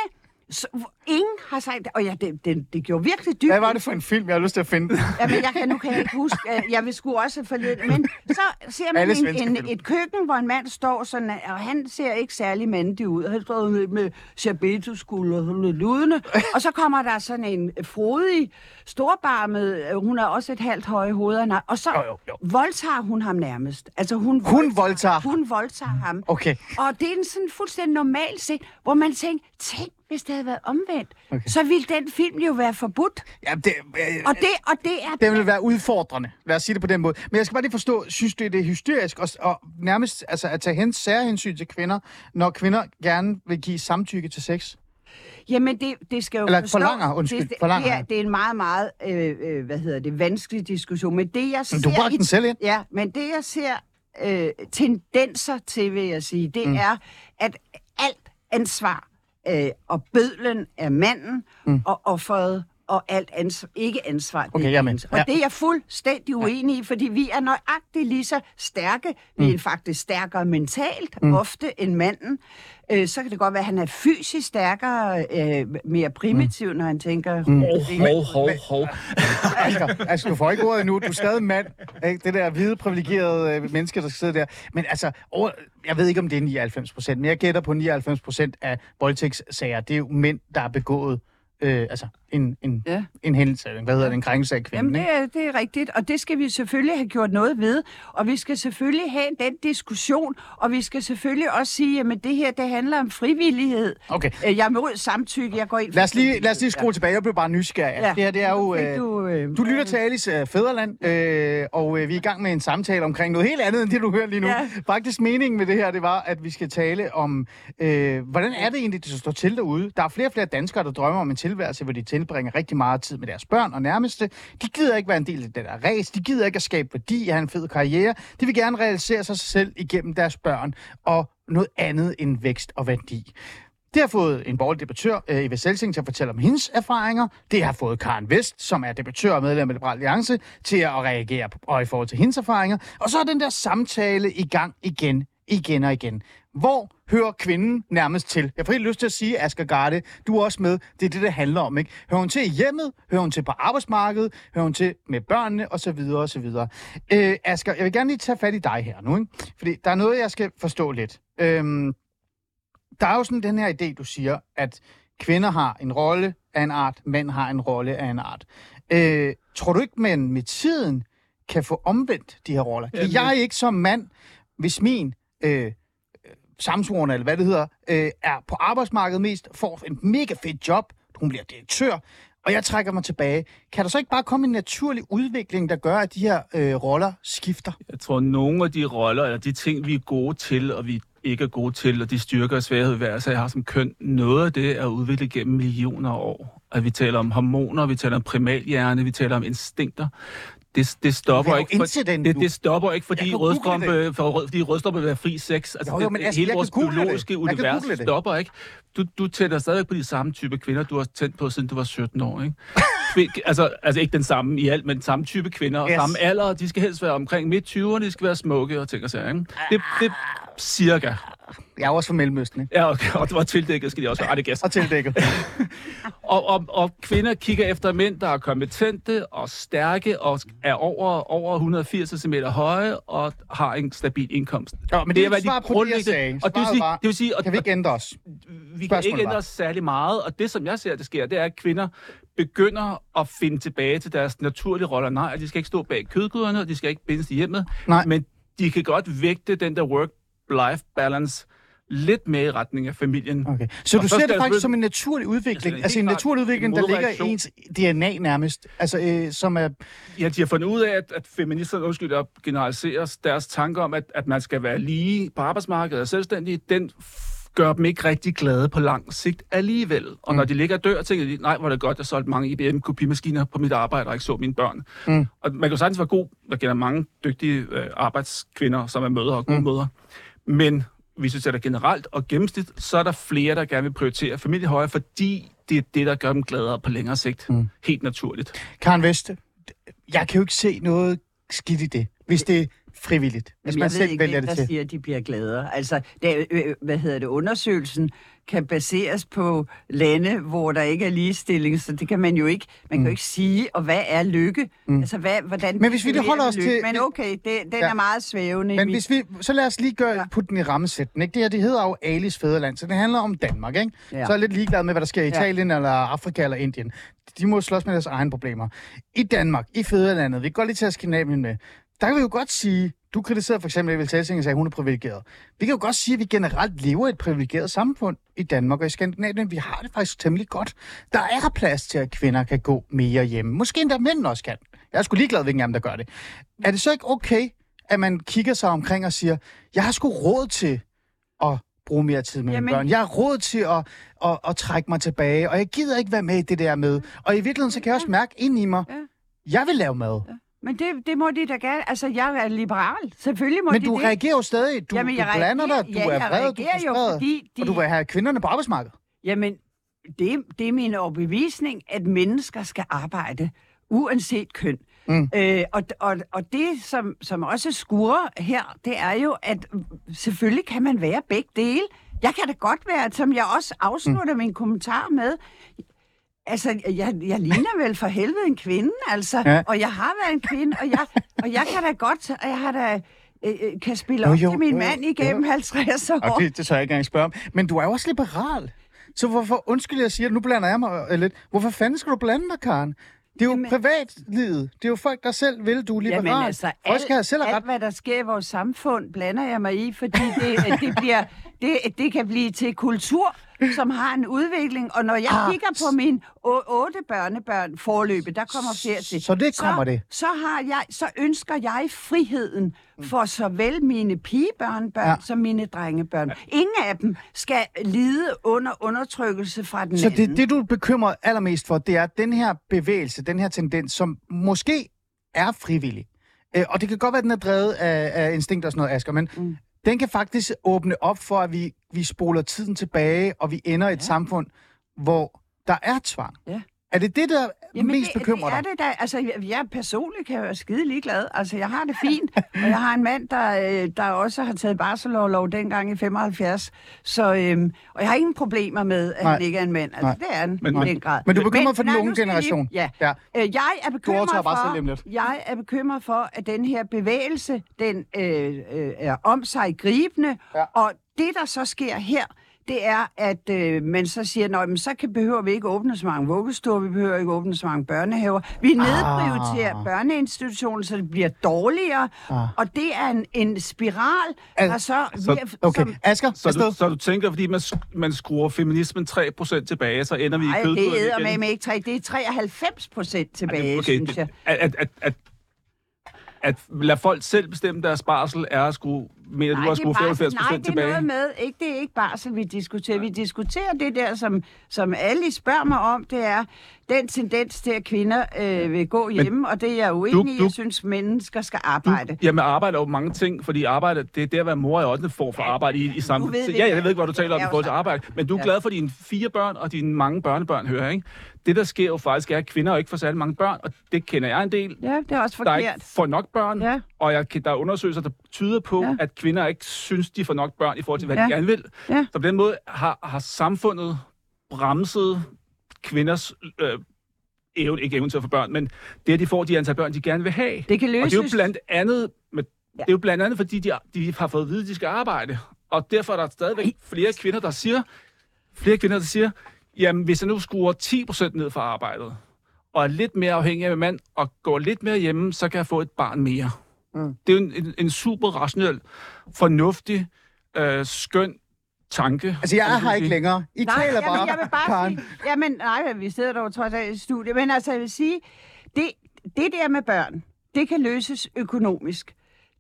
så, ingen har sagt og ja, det, det, det gjorde virkelig dybt. Hvad var det for en film, jeg har lyst til at finde? den? Jamen, jeg kan, nu kan jeg ikke huske, jeg vil sgu også forlede men så ser man en, en, film. et køkken, hvor en mand står sådan, og han ser ikke særlig mandig ud. Han står med, med diabeteskulder og ludende, og så kommer der sådan en frodig, storbarmet, øh, hun er også et halvt høje hoved, og så Jo, jo, jo. voldtager hun ham nærmest. Altså, hun, Hun voldtager Hun voldtager ham. Okay. Og det er en sådan fuldstændig normal scene, hvor man tænker, tænk, hvis det havde været omvendt, Okay. så ville den film jo være forbudt. Ja, det, øh, Og det, og det er det vil være udfordrende. Lad os sige det på den måde. Men jeg skal bare lige forstå, synes du, det er hysterisk og, og nærmest altså, at tage hen, særhensyn til kvinder, når kvinder gerne vil give samtykke til sex? Jamen, det, det skal jo Eller forstå, forlanger, undskyld, det, det, forlanger. Det, er, det er en meget, meget, øh, øh, hvad hedder det, vanskelig diskussion. Men det, jeg ser... Men du i- den selv ind. Ja, men det, jeg ser øh, tendenser til, vil jeg sige, det mm. er, at alt ansvar øh, og bødlen er manden, mm. og offeret og alt ansvar, ikke ansvar. Okay, er er med. kvindens. Og Ja. det er jeg fuldstændig uenig i, fordi vi er nøjagtigt lige så stærke. Vi er faktisk stærkere mentalt mm. ofte end manden. Øh, så kan det godt være, at han er fysisk stærkere, øh, mere primitiv, mm. når han tænker... Mm. Hov, hov, hov. Asger, Asger, du får ikke ordet endnu. Du er stadig mand. Ikke? Det der hvide, privilegerede øh, menneske, der skal sidde der. Men altså, over, jeg ved ikke, om det er 99 procent, men jeg gætter på 99 procent af voldtægtssager. Det er jo mænd, der har begået øh, altså, en, en, Ja. en hændelse, hvad hedder det, en krænkelse af kvinden. Jamen, det er, det er rigtigt, og det skal vi selvfølgelig have gjort noget ved, og vi skal selvfølgelig have den diskussion, og vi skal selvfølgelig også sige, at det her, det handler om frivillighed. Okay. Øh, Jeg er mod samtykke, jeg går ind for Lad os lige, lad os lige skrue tilbage. Jeg blev bare nysgerrig. Ja. Ja. Det her, det er jo... Øh, du, øh, du lytter til Alice øh, Fæderland, øh, og øh, vi er i gang med en samtale omkring noget helt andet, end det, du hører lige nu. Ja. Faktisk meningen med det her, det var, at vi skal tale om, øh, hvordan er det egentlig, det står til derude? Der er flere og flere danskere, der drømmer om en tilværelse, hvor de tilbringe rigtig meget tid med deres børn og nærmeste. De gider ikke være en del af det der race. De gider ikke at skabe værdi, have en fed karriere. De vil gerne realisere sig selv igennem deres børn og noget andet end vækst og værdi. Det har fået en borgerlig debattør, øh, Eva Selsing, til at fortælle om hendes erfaringer. Det har fået Karen Vest, som er debattør og medlem af Liberal Alliance, til at reagere på, og i forhold til hendes erfaringer. Og så er den der samtale i gang igen igen og igen. Hvor hører kvinden nærmest til? Jeg får helt lyst til at sige, Asger Garde, du er også med. Det er det, det handler om. Ikke? Hører hun til i hjemmet? Hører hun til på arbejdsmarkedet? Hører hun til med børnene? Og så videre, og så videre. Øh, Asger, jeg vil gerne lige tage fat i dig her nu. Ikke? Fordi der er noget, jeg skal forstå lidt. Øhm, der er jo sådan den her idé, du siger, at kvinder har en rolle af en art, mænd har en rolle af en art. Øh, tror du ikke, man med tiden kan få omvendt de her roller? Kan Jamen- jeg ikke som mand, hvis min øh, samsvorene, eller hvad det hedder, øh, er på arbejdsmarkedet mest, får en mega fed job, hun bliver direktør, og jeg trækker mig tilbage. Kan der så ikke bare komme en naturlig udvikling, der gør, at de her øh, roller skifter? Jeg tror, nogle af de roller, eller de ting, vi er gode til, og vi ikke er gode til, og de styrker og svaghed, hver sig har som køn, noget af det er udviklet gennem millioner af år. At vi taler om hormoner, vi taler om primalhjerne, vi taler om instinkter. Det, det stopper ikke, den det, det stopper ikke, fordi rødstrømpe, for, rød- fordi rødstrømpe vil være fri sex. Altså, Jo, jo, men det, altså, hele vores det. biologiske kan univers det. stopper ikke. Du, du tænder stadig på de samme type kvinder, du har tændt på, siden du var 17 år, ikke? Altså, altså ikke den samme i alt, men samme type kvinder, og Yes. samme alder, de skal helst være omkring midt 20'erne, de skal være smukke og ting og sager, ikke? Det, det cirka. Jeg er også fra Mellemøsten, ikke? Ja, okay, og det var tildækket, skal de også være. Ej, det gæst. Og tildækket. Og, og, og kvinder kigger efter mænd, der er kompetente og stærke og er over, over 180 cm høje og har en stabil indkomst. Ja, men det er hvad svar på det. Og det vil sige, var, det vil sige og, Kan vi ikke ændre os? vi kan ikke ændre var- os særlig meget, og det, som jeg ser, det sker, det er, at kvinder begynder at finde tilbage til deres naturlige roller. Nej, at de skal ikke stå bag kødgryderne, og de skal ikke bindes i hjemmet, Nej. men de kan godt vægte den der work-life balance lidt mere i retning af familien. Okay. Så Og du ser det faktisk som en naturlig udvikling? Altså, en naturlig udvikling, en der ligger i ens DNA nærmest? Altså, øh, som er... Ja, de har fundet ud af, at, at feministerne, undskyld, at generaliserer deres tanker om, at, at man skal være lige på arbejdsmarkedet og selvstændig, den gør dem ikke rigtig glade på lang sigt alligevel. Og mm. når de ligger og dør, tænker de, nej, hvor er det godt, jeg solgte mange IBM-kopimaskiner på mit arbejde, og ikke så mine børn. Mm. Og man kan jo sagtens være god, der kender mange dygtige øh, arbejdskvinder, som er mødre og gode mm. mødre. Men hvis vi sætter generelt og gennemsnit, så er der flere, der gerne vil prioritere familie højere, fordi det er det, der gør dem gladere på længere sigt. Mm. Helt naturligt. Karen Veste, jeg kan jo ikke se noget skidt i det, hvis det frivilligt. Hvis Jamen, man jeg selv ikke, vælger det der til. siger, at de bliver gladere. Altså, det, øh, øh, hvad hedder det, undersøgelsen kan baseres på lande, hvor der ikke er ligestilling, så det kan man jo ikke, man kan jo ikke sige, og hvad er lykke? Mm. Altså, hvad, hvordan Men hvis vi definerer holder os lykke? til- Men okay, det, den Ja. er meget svævende. Men mit- hvis vi, så lad os lige gøre, Ja. putte den i rammesætten. Ikke? Det her, det hedder jo Alis Fæderland, så det handler om Danmark. Ikke? Ja. Så er jeg lidt ligeglad med, hvad der sker i Ja. Italien, eller Afrika, eller Indien. De må slås med deres egne problemer. I Danmark, i Fæderlandet, vi godt lige tage Skandinavien med, der kan vi jo godt sige, du kritiserede for eksempel Evel Telsing og sagde, at hun er privilegeret. Vi kan jo godt sige, at vi generelt lever i et privilegeret samfund i Danmark og i Skandinavien. Vi har det faktisk temmelig godt. Der er plads til, at kvinder kan gå mere hjemme. Måske endda mænd også kan. Jeg er sgu ligeglad, hvilken af dem, der gør det. Er det så ikke okay, at man kigger sig omkring og siger, jeg har sgu råd til at bruge mere tid med mine Jamen- børn. Jeg har råd til at, at, at trække mig tilbage, og jeg gider ikke være med i det der med. Og i virkeligheden, så kan jeg også mærke ind i mig, Ja. jeg vil lave mad. Men det, det må de da gerne. Altså, jeg er liberal. Selvfølgelig må Men de du det. reagerer jo stadig. Du, Jamen, du jeg blander reagerer- dig, du ja, er vred, du er jo, fordi de- og du vil have kvinderne på arbejdsmarkedet. Jamen, det, det er min overbevisning, at mennesker skal arbejde, uanset køn. Mm. Øh, og, og, og det, som, som også skurer her, det er jo, at selvfølgelig kan man være begge dele. Jeg kan da godt være, som jeg også afslutter mm. min kommentar med, altså, jeg, jeg ligner vel for helvede en kvinde, altså, Ja. og jeg har været en kvinde, og jeg, og jeg kan da godt, og jeg har da, øh, øh, kan spille Jo, op jo, til min jo, mand jo. igennem 50 år. Og det, det jeg ikke engang spørge om. Men du er jo også liberal. Så hvorfor, undskyld, jeg siger nu blander jeg mig øh, lidt. Hvorfor fanden skal du blande dig, Karen? Det er jo Jamen- privatlivet. Det er jo folk, der selv vil, du er liberal. Jamen altså, Folk skal have selv have ret. alt, hvad der sker i vores samfund, blander jeg mig i, fordi det, det, bliver, det, det kan blive til kultur, som har en udvikling. Og når jeg Ah, kigger på mine otte børnebørn forløbe, der kommer flere til. Så det kommer så, det? Så, har jeg, så ønsker jeg friheden for såvel mine pigebørnebørn Ja. som mine drengebørn. Ingen af dem skal lide under undertrykkelse fra den Så anden. det, det, du er bekymret allermest for, det er den her bevægelse, den her tendens, som måske er frivillig. Øh, og det kan godt være, at den er drevet af, af instinkt og sådan noget, Asger, men mm. Den kan faktisk åbne op for, at vi, vi spoler tiden tilbage, og vi ender i et Ja. samfund, hvor der er tvang. Ja. Er det det, der mest det, bekymrer det er dig? det da. Altså, jeg, jeg personligt kan være skide ligeglad. Altså, jeg har det fint, og jeg har en mand, der, øh, der også har taget barselorlov dengang i 75. Så, øhm, og jeg har ingen problemer med, at Nej. han ikke er en mand. Altså, Nej. det er han Men- i den grad. Men du er bekymret for den nej, unge jeg lige- generation? Ja. Ja. Øh, jeg er bekymret bare for, jeg er bekymret for, at den her bevægelse, den øh, øh, er om sig gribende, ja. og det, der så sker her, det er, at øh, man så siger, at så kan, behøver vi ikke åbne så mange vuggestuer, vi behøver ikke åbne så mange børnehaver. Vi nedprioriterer Ah. børneinstitutioner, så det bliver dårligere, Ah. og det er en, en spiral, Al- der så... så- Okay, som, Asger, Så du, så du tænker, fordi man, man skruer feminismen 3% tilbage, så ender vi i Nej, kødgrøden det er igen? med ikke tre, det er 93 procent tilbage, okay, synes jeg. At, at, at, at, at lade folk selv bestemme deres barsel er at skrue, mener du, at det er skrue barsel. 95 Nej, procent det er tilbage? noget med, ikke, det er ikke barsel, vi diskuterer. Vi diskuterer det der, som, som alle spørger mig om, det er den tendens til, at kvinder øh, vil gå hjemme, og det er jeg uenig i. du- Jeg synes, mennesker skal arbejde. Jamen, arbejde er jo mange ting, fordi arbejde, det er at være mor er også form for arbejde i, i samfundet. ved Ja, jeg ved ikke, hvad du taler om i forhold til også. arbejde, men du er Ja. glad for dine fire børn og dine mange børnebørn, hører ikke? Det, der sker jo faktisk, er, at kvinder ikke får særlig mange børn, og det kender jeg en del. Ja, det er også Der er ikke forkert. for nok børn, Ja. og jeg, der er undersøgelser, der tyder på, Ja. at kvinder ikke synes, de får nok børn i forhold til, hvad Ja. de gerne vil. Ja. Så på den måde har, har samfundet bremset kvinders øh, evne, ikke evne til at få børn, men det, at de får de antal børn, de gerne vil have. Det kan Og det løses. er jo blandt andet, med, Ja. det er jo blandt andet fordi de, de har fået at vide, at de skal arbejde. Og derfor er der stadigvæk flere kvinder, der siger, flere kvinder, der siger, jamen hvis jeg nu skruer 10% ned fra arbejdet, og er lidt mere afhængig af min mand, og går lidt mere hjemme, så kan jeg få et barn mere. Mm. Det er jo en, en, en super rationel, fornuftig, øh, skøn tanke. Altså, jeg er her ikke længere. I Nej, taler jamen, bare, jeg vil bare Karen. sige, jamen, nej, vi sidder dog trods alt i studiet, men altså, jeg vil sige, det, det der med børn, det kan løses økonomisk.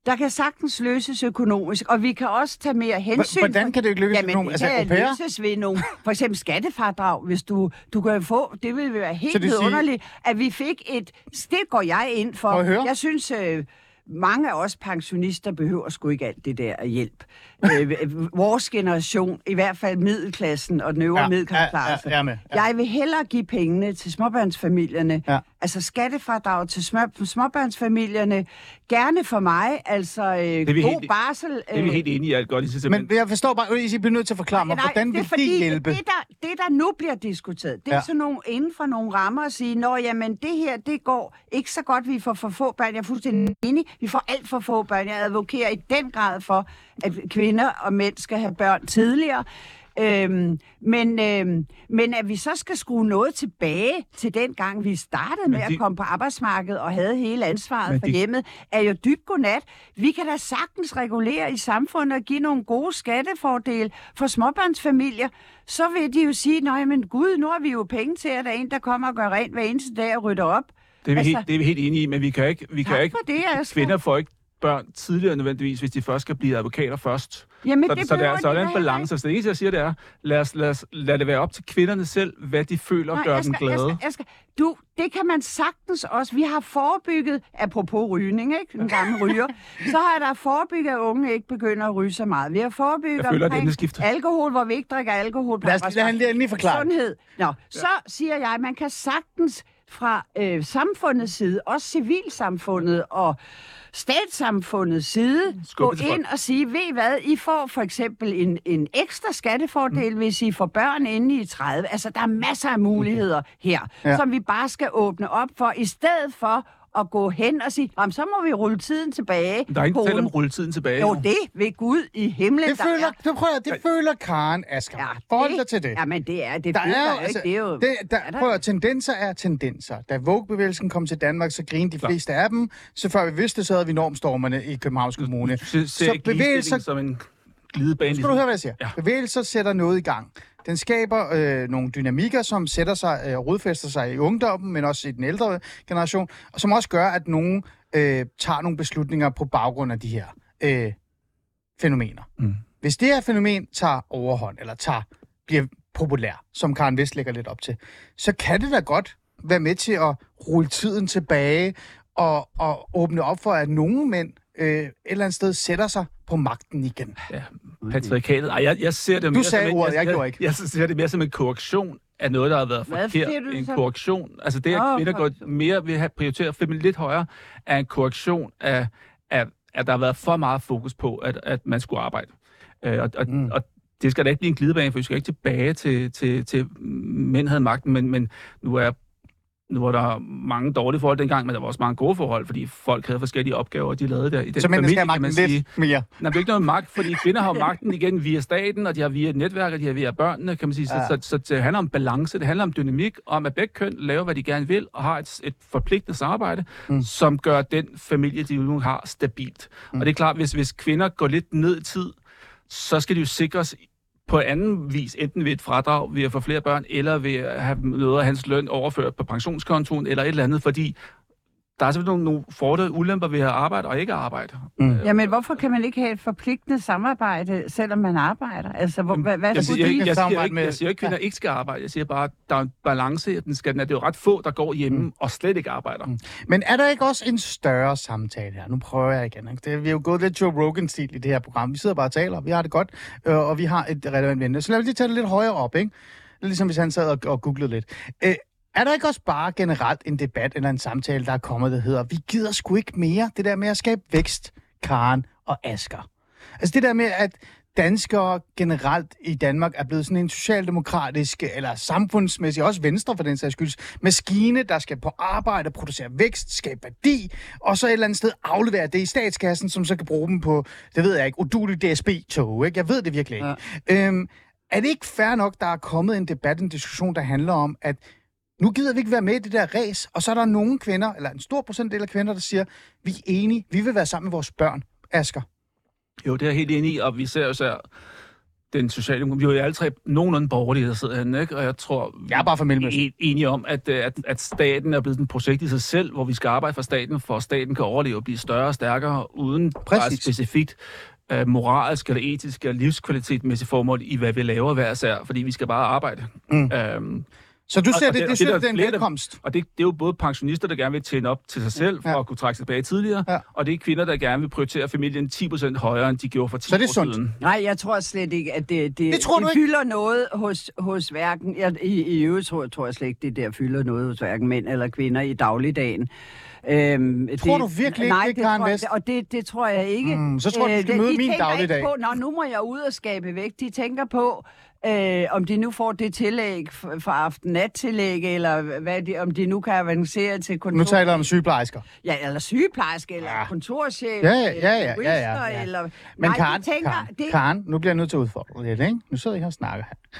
Der kan sagtens løses økonomisk, og vi kan også tage mere hensyn. Hvordan kan det ikke Jamen, økonomisk? Altså, Altså, det kan pair? løses ved nogle, for eksempel skattefradrag, hvis du, du kan få, det vil være helt vidunderligt, at vi fik et, det går jeg ind for. Jeg synes, øh, mange af os pensionister behøver sgu ikke alt det der hjælp. øh, vores generation, i hvert fald middelklassen og den øvre Ja, middelklasse, ja, ja, ja. jeg vil hellere give pengene til småbørnsfamilierne. Ja. Altså skattefradrag til små, småbørnsfamilierne. Gerne for mig, altså øh, er vi god helt- barsel. Det er vi helt enige i, at godt i Men jeg forstår bare, at I bliver nødt til at forklare mig, hvordan det er vil fordi, det hjælpe? Det der, det, der nu bliver diskuteret, det er Ja. ja. sådan nogle, inden for nogle rammer at sige, nå jamen, det her, det går ikke så godt, vi får for få børn. Jeg er fuldstændig enig, vi får alt for få børn. Jeg advokerer i den grad for, at kvinder og mænd skal have børn tidligere. Øhm, men, øhm, men at vi så skal skrue noget tilbage til den gang, vi startede med de- at komme på arbejdsmarkedet og havde hele ansvaret Men for de- hjemmet, er jo dybt godnat. Vi kan da sagtens regulere i samfundet og give nogle gode skattefordele for småbørnsfamilier. Så vil de jo sige, nej, men gud, nu har vi jo penge til, at der er en, der kommer og gør rent hver eneste dag og rydder op. Det er, vi Altså- helt, det er vi helt enige i, men vi kan ikke... Vi kan ikke det, Asger. kvinder får ikke børn tidligere nødvendigvis, hvis de først skal blive advokater først. Jamen, så, det så, der, så er de der en balance. Så det eneste, jeg siger, det er, lad, os, lad, os, lad det være op til kvinderne selv, hvad de føler Nej, gør jeg dem glade. Jeg skal, jeg skal, du, det kan man sagtens også. Vi har forebygget, apropos rygning, ikke? Den gamle ryger, så har der forebygget, at unge ikke begynder at ryge så meget. Vi har forebygget Jeg føler, omkring alkohol, hvor vi ikke drikker alkohol på Lad os lad han lige forklare. Sundhed. Nå, så siger jeg, at man kan sagtens fra øh, samfundets side, også civilsamfundet og statssamfundets side, Skubbe gå ind og sige, ved I hvad, I får for eksempel en, en ekstra skattefordel, mm. hvis I får børn inde i 30. Altså, der er masser af muligheder her, ja. som vi bare skal åbne op for, i stedet for at gå hen og sige, "Jamen, så må vi rulle tiden tilbage. Der er ikke tale om konen." rulletiden tilbage. Jo, det ved Gud i himlen, Det der føler, er. det, prøver, det føler Karen Asger. Ja, Forhold dig til det. Jamen, det er det. Der føler er, jo, ikke. altså, det er jo... det, der, er der prøv at, tendenser er tendenser. Da Vogue-bevægelsen kom til Danmark, så grinede de fleste af dem. Så før vi vidste, så havde vi normstormerne i Københavns Kommune. Så, Så ikke bevægelser, som en glidebane. skal du høre, hvad jeg siger? Ja. Bevægelser sætter noget i gang. Den skaber øh, nogle dynamikker, som sætter sig øh, rodfæster sig i ungdommen, men også i den ældre generation, og som også gør, at nogen øh, tager nogle beslutninger på baggrund af de her øh, fænomener. Mm. Hvis det her fænomen tager overhånd, eller tager, bliver populær, som Karen Vest lægger lidt op til, så kan det da godt være med til at rulle tiden tilbage og, og åbne op for, at nogle mænd øh, et eller andet sted sætter sig på magten igen. Ja, patriarkatet. Ej, jeg, jeg ser det Du mere sagde som en, ordet, jeg jeg, gjorde ikke. Jeg, jeg ser det mere som en korrektion er noget, der har været Hvad forkert. siger du En så? korrektion. Altså det, at Åh, kvinder går mere vil have prioriteret familien lidt højere, er en korrektion af, af at der har været for meget fokus på, at, at man skulle arbejde. Øh, og, og, mm. og det skal da ikke blive en glidebane, for vi skal ikke tilbage til, til, til mænd havde magten, men, men nu er nu var der mange dårlige forhold dengang, men der var også mange gode forhold, fordi folk havde forskellige opgaver, de lavede der i den Så mændene skal kan man magten sige. lidt mere. Nej, det er ikke noget magt, fordi kvinder har magten igen via staten, og de har via et netværk, og de har via børnene, kan man sige. Så, Ja. så, så, så det handler om balance, det handler om dynamik, om at begge køn laver, hvad de gerne vil, og har et, et forpligtende samarbejde, mm. som gør den familie, de nu har, stabilt. Mm. Og det er klart, hvis, hvis kvinder går lidt ned i tid, så skal de jo sikres på anden vis, enten ved et fradrag ved at få flere børn, eller ved at have noget af hans løn overført på pensionskontoen, eller et eller andet, fordi der er selvfølgelig nogle, nogle fordele og ulemper ved at arbejde og ikke arbejde. Mm. Jamen, hvorfor kan man ikke have et forpligtende samarbejde, selvom man arbejder? Altså, hvor, hvad, hvad Jeg skulle siger, ikke, jeg, siger ikke, med- jeg siger ikke, at kvinder ikke skal arbejde. Jeg siger bare, at der er en balance i, at den skal. Det er jo ret få, der går hjemme mm. og slet ikke arbejder. Mm. Men er der ikke også en større samtale her? Nu prøver jeg igen. Ikke? Det, vi er jo gået lidt Joe Rogan-stil i det her program. Vi sidder bare og taler, vi har det godt, øh, og vi har et relevant emne. Så lad os lige tage det lidt højere op, ikke? Ligesom hvis han sad og, og googlede lidt. Øh, er der ikke også bare generelt en debat eller en samtale, der er kommet, der hedder, vi gider sgu ikke mere det der med at skabe vækst, Karen og Asker? Altså det der med, at danskere generelt i Danmark er blevet sådan en socialdemokratisk, eller samfundsmæssig, også venstre for den sags skyld, maskine, der skal på arbejde, producere vækst, skabe værdi, og så et eller andet sted aflevere det i statskassen, som så kan bruge dem på, det ved jeg ikke, udulig DSB-tog, ikke? Jeg ved det virkelig ikke. Ja. Øhm, er det ikke fair nok, der er kommet en debat, en diskussion, der handler om, at nu gider vi ikke være med i det der race, og så er der nogle kvinder, eller en stor procentdel af kvinder, der siger, vi er enige, vi vil være sammen med vores børn. Asger. Jo, det er jeg helt enig i, og vi ser jo så den sociale... Vi er jo alle tre nogenlunde borgerlige, der sidder herinde, ikke? Og jeg tror, Jeg er bare vi er enige om, at, øh, at, at staten er blevet et projekt i sig selv, hvor vi skal arbejde for staten, for at staten kan overleve og blive større og stærkere, uden Præcis. specifikt uh, moralsk eller etisk eller livskvalitetmæssigt formål i, hvad vi laver hver sær, fordi vi skal bare arbejde. Mm. Øhm, Så du ser og det, det- det, og det er det der er en velkomst. og det, det er jo både pensionister, der gerne vil tjene op til sig selv, for Ja. at kunne trække sig tilbage tidligere, Ja. og det er kvinder, der gerne vil prioritere familien 10% højere, end de gjorde for 10 Så er det år sundt. siden. Nej, jeg tror slet ikke, at det, det, Det tror det ikke? fylder noget hos, hos hverken... Jeg, i, I øvrigt tror, tror jeg slet ikke, det der fylder noget hos hverken mænd eller kvinder i dagligdagen. Øhm, Tror det, du virkelig nej, ikke, det Karen Vest? Og det, det tror jeg ikke. Mm, så tror jeg, du skal Øh, møde de min dagligdag. Ikke på, Nå, nu må jeg ud og skabe vægt. De tænker på, øh, om de nu får det tillæg f- for aften-nat-tillæg, eller hvad de, om de nu kan avancere til kontor. Nu taler om sygeplejersker. Ja, eller sygeplejerske, eller Ja. kontorchef, Ja, ja, ja, ja, ja, ja, ja. eller... Men Nej, Karen, tænker, Karen, det, Karen, nu bliver jeg nødt til at udfordre lidt, ikke? Nu sidder jeg her og snakker her.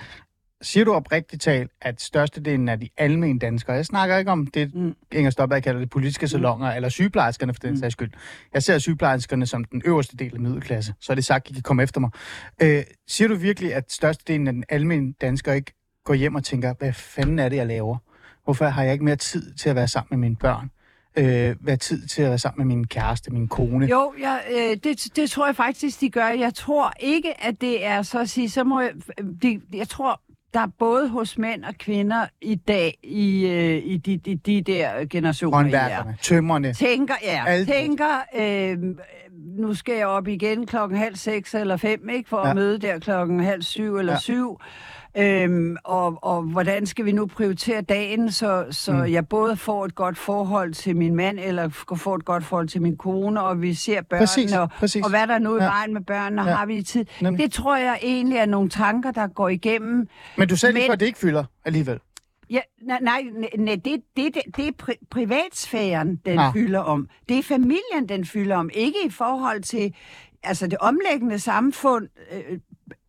Siger du oprigtigt talt, at størstedelen af de almindelige danskere, jeg snakker ikke om det, mm. Inger Stopberg kalder det politiske salonger, mm. eller sygeplejerskerne for den mm. sags skyld. Jeg ser sygeplejerskerne som den øverste del af middelklasse, så er det sagt, at I kan komme efter mig. Øh, siger du virkelig, at størstedelen af den almindelige danskere ikke går hjem og tænker, hvad fanden er det, jeg laver? Hvorfor har jeg ikke mere tid til at være sammen med mine børn? Øh, hvad tid til at være sammen med min kæreste, min kone? Jo, jeg, øh, det, det tror jeg faktisk, de gør. Jeg tror ikke, at det er så at sige, så må jeg... De, jeg tror, der er både hos mænd og kvinder i dag, i, øh, i de, de, de der generationer, er. Håndværkerne, tømmerne. Tænker, ja, Alt. tænker, øh, nu skal jeg op igen klokken halv seks eller fem, ikke, for Ja. at møde der klokken halv syv eller Ja. ja. syv. Øhm, og, og hvordan skal vi nu prioritere dagen, så, så mm. jeg både får et godt forhold til min mand, eller får et godt forhold til min kone, og vi ser børnene, Præcis, og, præcis. og hvad der er nu i Ja. vejen med børnene, Ja. ja. har vi tid. Nemlig. Det tror jeg egentlig er nogle tanker, der går igennem Men du sagde lige Men- før, at det ikke fylder alligevel. Ja, nej, nej, nej det, det, det, det er pri- privatsfæren, den ah. fylder om. Det er familien, den fylder om. Ikke i forhold til altså det omlæggende samfund, øh,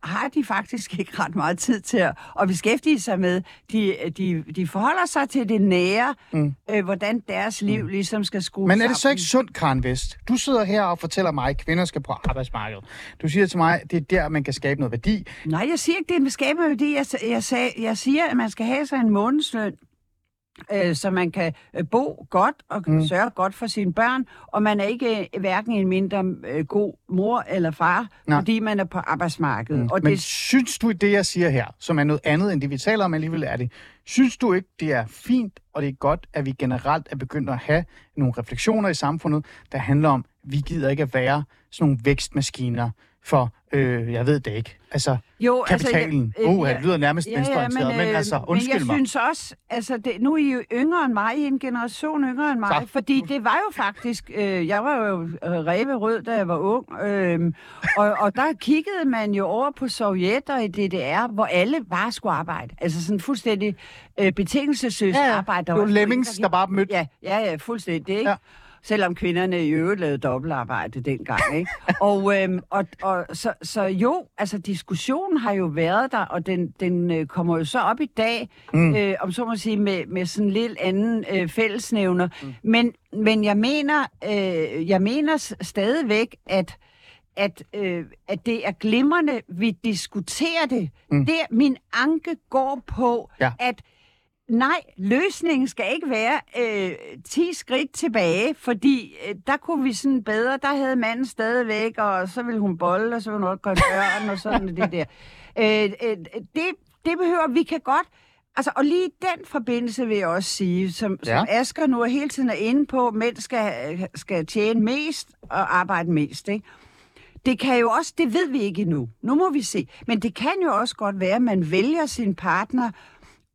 har de faktisk ikke ret meget tid til at, at beskæftige sig med. De, de, de forholder sig til det nære, mm. øh, hvordan deres liv mm. ligesom skal skrues Men er det så ikke sundt, Karen Vest? Du sidder her og fortæller mig, at kvinder skal på arbejdsmarkedet. Du siger til mig, at det er der, man kan skabe noget værdi. Nej, jeg siger ikke, det er en skabe værdi. Jeg, jeg, sag, jeg siger, at man skal have sig en månedsløn, øh, så man kan øh, bo godt og mm. sørge godt for sine børn, og man er ikke øh, hverken en mindre øh, god mor eller far, Nej. Nej. fordi man er på arbejdsmarkedet. Mm. Og Men det, synes du, det jeg siger her, som er noget andet end det, vi taler om alligevel er det, synes du ikke, det er fint, og det er godt, at vi generelt er begyndt at have nogle refleksioner i samfundet, der handler om, vi gider ikke at være sådan nogle vækstmaskiner for Øh, jeg ved det ikke. Altså, Jo, kapitalen. Altså, jeg- uh, øh, det lyder nærmest ja, venstreorienteret, men, men øh, altså, undskyld men jeg mig. synes også, altså det, nu er I jo yngre end mig, I er en generation yngre end mig, Så. fordi det var jo faktisk, øh, jeg var jo øh, ræve rød, da jeg var ung, øh, og, og der kiggede man jo over på Sovjet og i DDR, hvor alle bare skulle arbejde. Altså sådan fuldstændig øh, betingelsesløst Ja, ja. arbejde. Der Det var lemmings, der bare mødte. Ja, ja, ja, fuldstændig, ikke? Ja. Selvom kvinderne i øvrigt lavede dobbeltarbejde dengang, ikke? og, øhm, og, og så, så jo, altså diskussionen har jo været der, og den, den øh, kommer jo så op i dag, mm. øh, om så må sige, med, med sådan en lidt anden øh, fællesnævner. Mm. Men, men jeg mener, øh, jeg mener stadigvæk, at at, øh, at det er glimrende, vi diskuterer det. Mm. Det min anke går på, Ja. at Nej, løsningen skal ikke være øh, 10 skridt tilbage, fordi øh, der kunne vi sådan bedre, der havde manden stadigvæk, og så ville hun bolle, og så ville hun også gøre døren, og sådan det der. Øh, øh, det, det behøver, vi kan godt, altså, og lige i den forbindelse vil jeg også sige, som, ja. Ja. som Asger nu er hele tiden er inde på, mænd skal, skal tjene mest og arbejde mest, ikke? Det kan jo også, det ved vi ikke endnu. Nu må vi se. Men det kan jo også godt være, at man vælger sin partner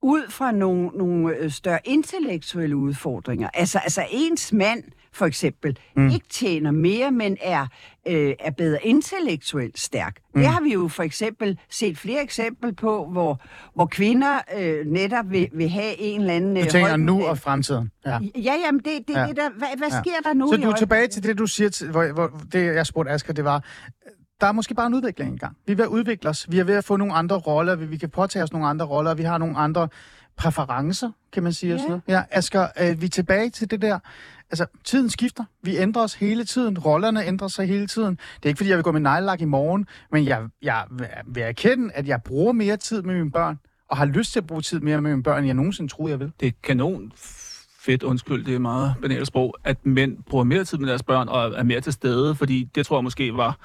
ud fra nogle, nogle øh, større intellektuelle udfordringer. Altså, altså ens mand, for eksempel, mm. ikke tjener mere, men er, øh, er bedre intellektuelt stærk. Mm. Det har vi jo for eksempel set flere eksempler på, hvor, hvor kvinder øh, netop vil, vil have en eller anden... Du øh, tænker høj- nu og fremtiden. Ja. Ja, jamen, det, det, Ja. det der, hvad, hvad Ja. sker der nu Så du er tilbage til det, du siger, til, hvor, hvor, det jeg spurgte Asger, det var, der er måske bare en udvikling i gang. Vi er ved at udvikle os. Vi er ved at få nogle andre roller. Vi, vi kan påtage os nogle andre roller. Vi har nogle andre præferencer, kan man sige. Og sådan noget. ja Asger, øh, vi er tilbage til det der. Altså, tiden skifter. Vi ændrer os hele tiden. Rollerne ændrer sig hele tiden. Det er ikke, fordi jeg vil gå med nejlak i morgen, men jeg, jeg vil erkende, at jeg bruger mere tid med mine børn, og har lyst til at bruge tid mere med mine børn, end jeg nogensinde troede, jeg vil. Det er kanon fedt, undskyld, det er meget banalt sprog, at mænd bruger mere tid med deres børn og er mere til stede, fordi det tror jeg måske var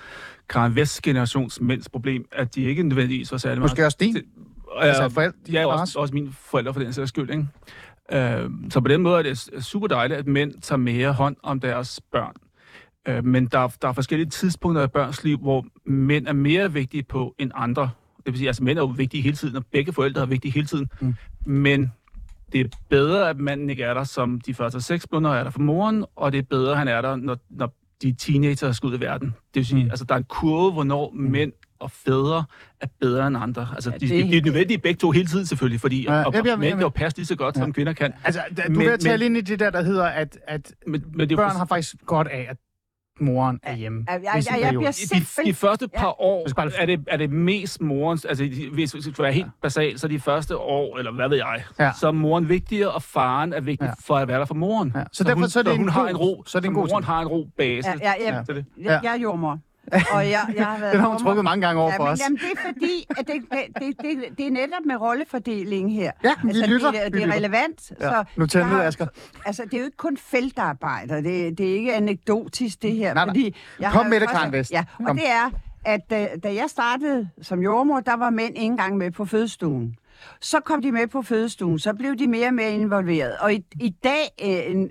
Karen Vests generations mænds problem, at de ikke nødvendigvis var særlig Måske meget... også din. til- Altså, forældre- ja, også, også mine forældre for den sags skyld, ikke? Øh, så på den måde er det super dejligt, at mænd tager mere hånd om deres børn. Øh, men der, der er forskellige tidspunkter i børns liv, hvor mænd er mere vigtige på end andre. Det vil sige, altså mænd er jo vigtige hele tiden, og begge forældre er vigtige hele tiden. Mm. Men det er bedre, at manden ikke er der som de første seks måneder er der for moren, og det er bedre, at han er der, når, når de teenager skal ud i verden. Det vil sige, mm. altså der er en kurve, hvornår mm. mænd og fædre er bedre end andre. Altså, Ja, det de, de, de er nødvendige begge to hele tiden selvfølgelig, fordi Ja, jeg og, og jeg vil- mænd jo passe lige så godt, ja. som kvinder kan. Altså, da, du Men- vil tale men- ind i det der, der hedder, at, at Men, men det børn for- har faktisk godt af, at moren er hjemme. Ja, ja, ja, jeg bliver I de, simpelthen... de første par Ja. år er det, er det mest morens, altså hvis vi skal være helt basalt, så de første år, eller hvad ved jeg, Ja. så er moren vigtigere, og faren er vigtig Ja. ja. for at være der for moren. Ja. Så derfor hun, så er det hun en har god- en ro, så er det en god moren ting. har en ro base. Ja, ja, ja. Det er det. Jeg, jeg er jordmor. Og jeg, jeg har været Den har hun trukket mange gange over ja, for men, os. Jamen, det er fordi, at det, det, det, det, er netop med rollefordeling her. Ja, vi lytter. Det, det er relevant. Ja. Så Nu tæller jeg Asger. Altså, det er jo ikke kun feltarbejder. Det, det er ikke anekdotisk, det her. Nej, nej. Fordi jeg Kom med det, Karen Vest. Ja, og Kom. det er, at da, da jeg startede som jordmor, der var mænd ikke engang med på fødestuen. Så kom de med på fødestuen, så blev de mere og mere involveret. Og i, i dag, øh, en,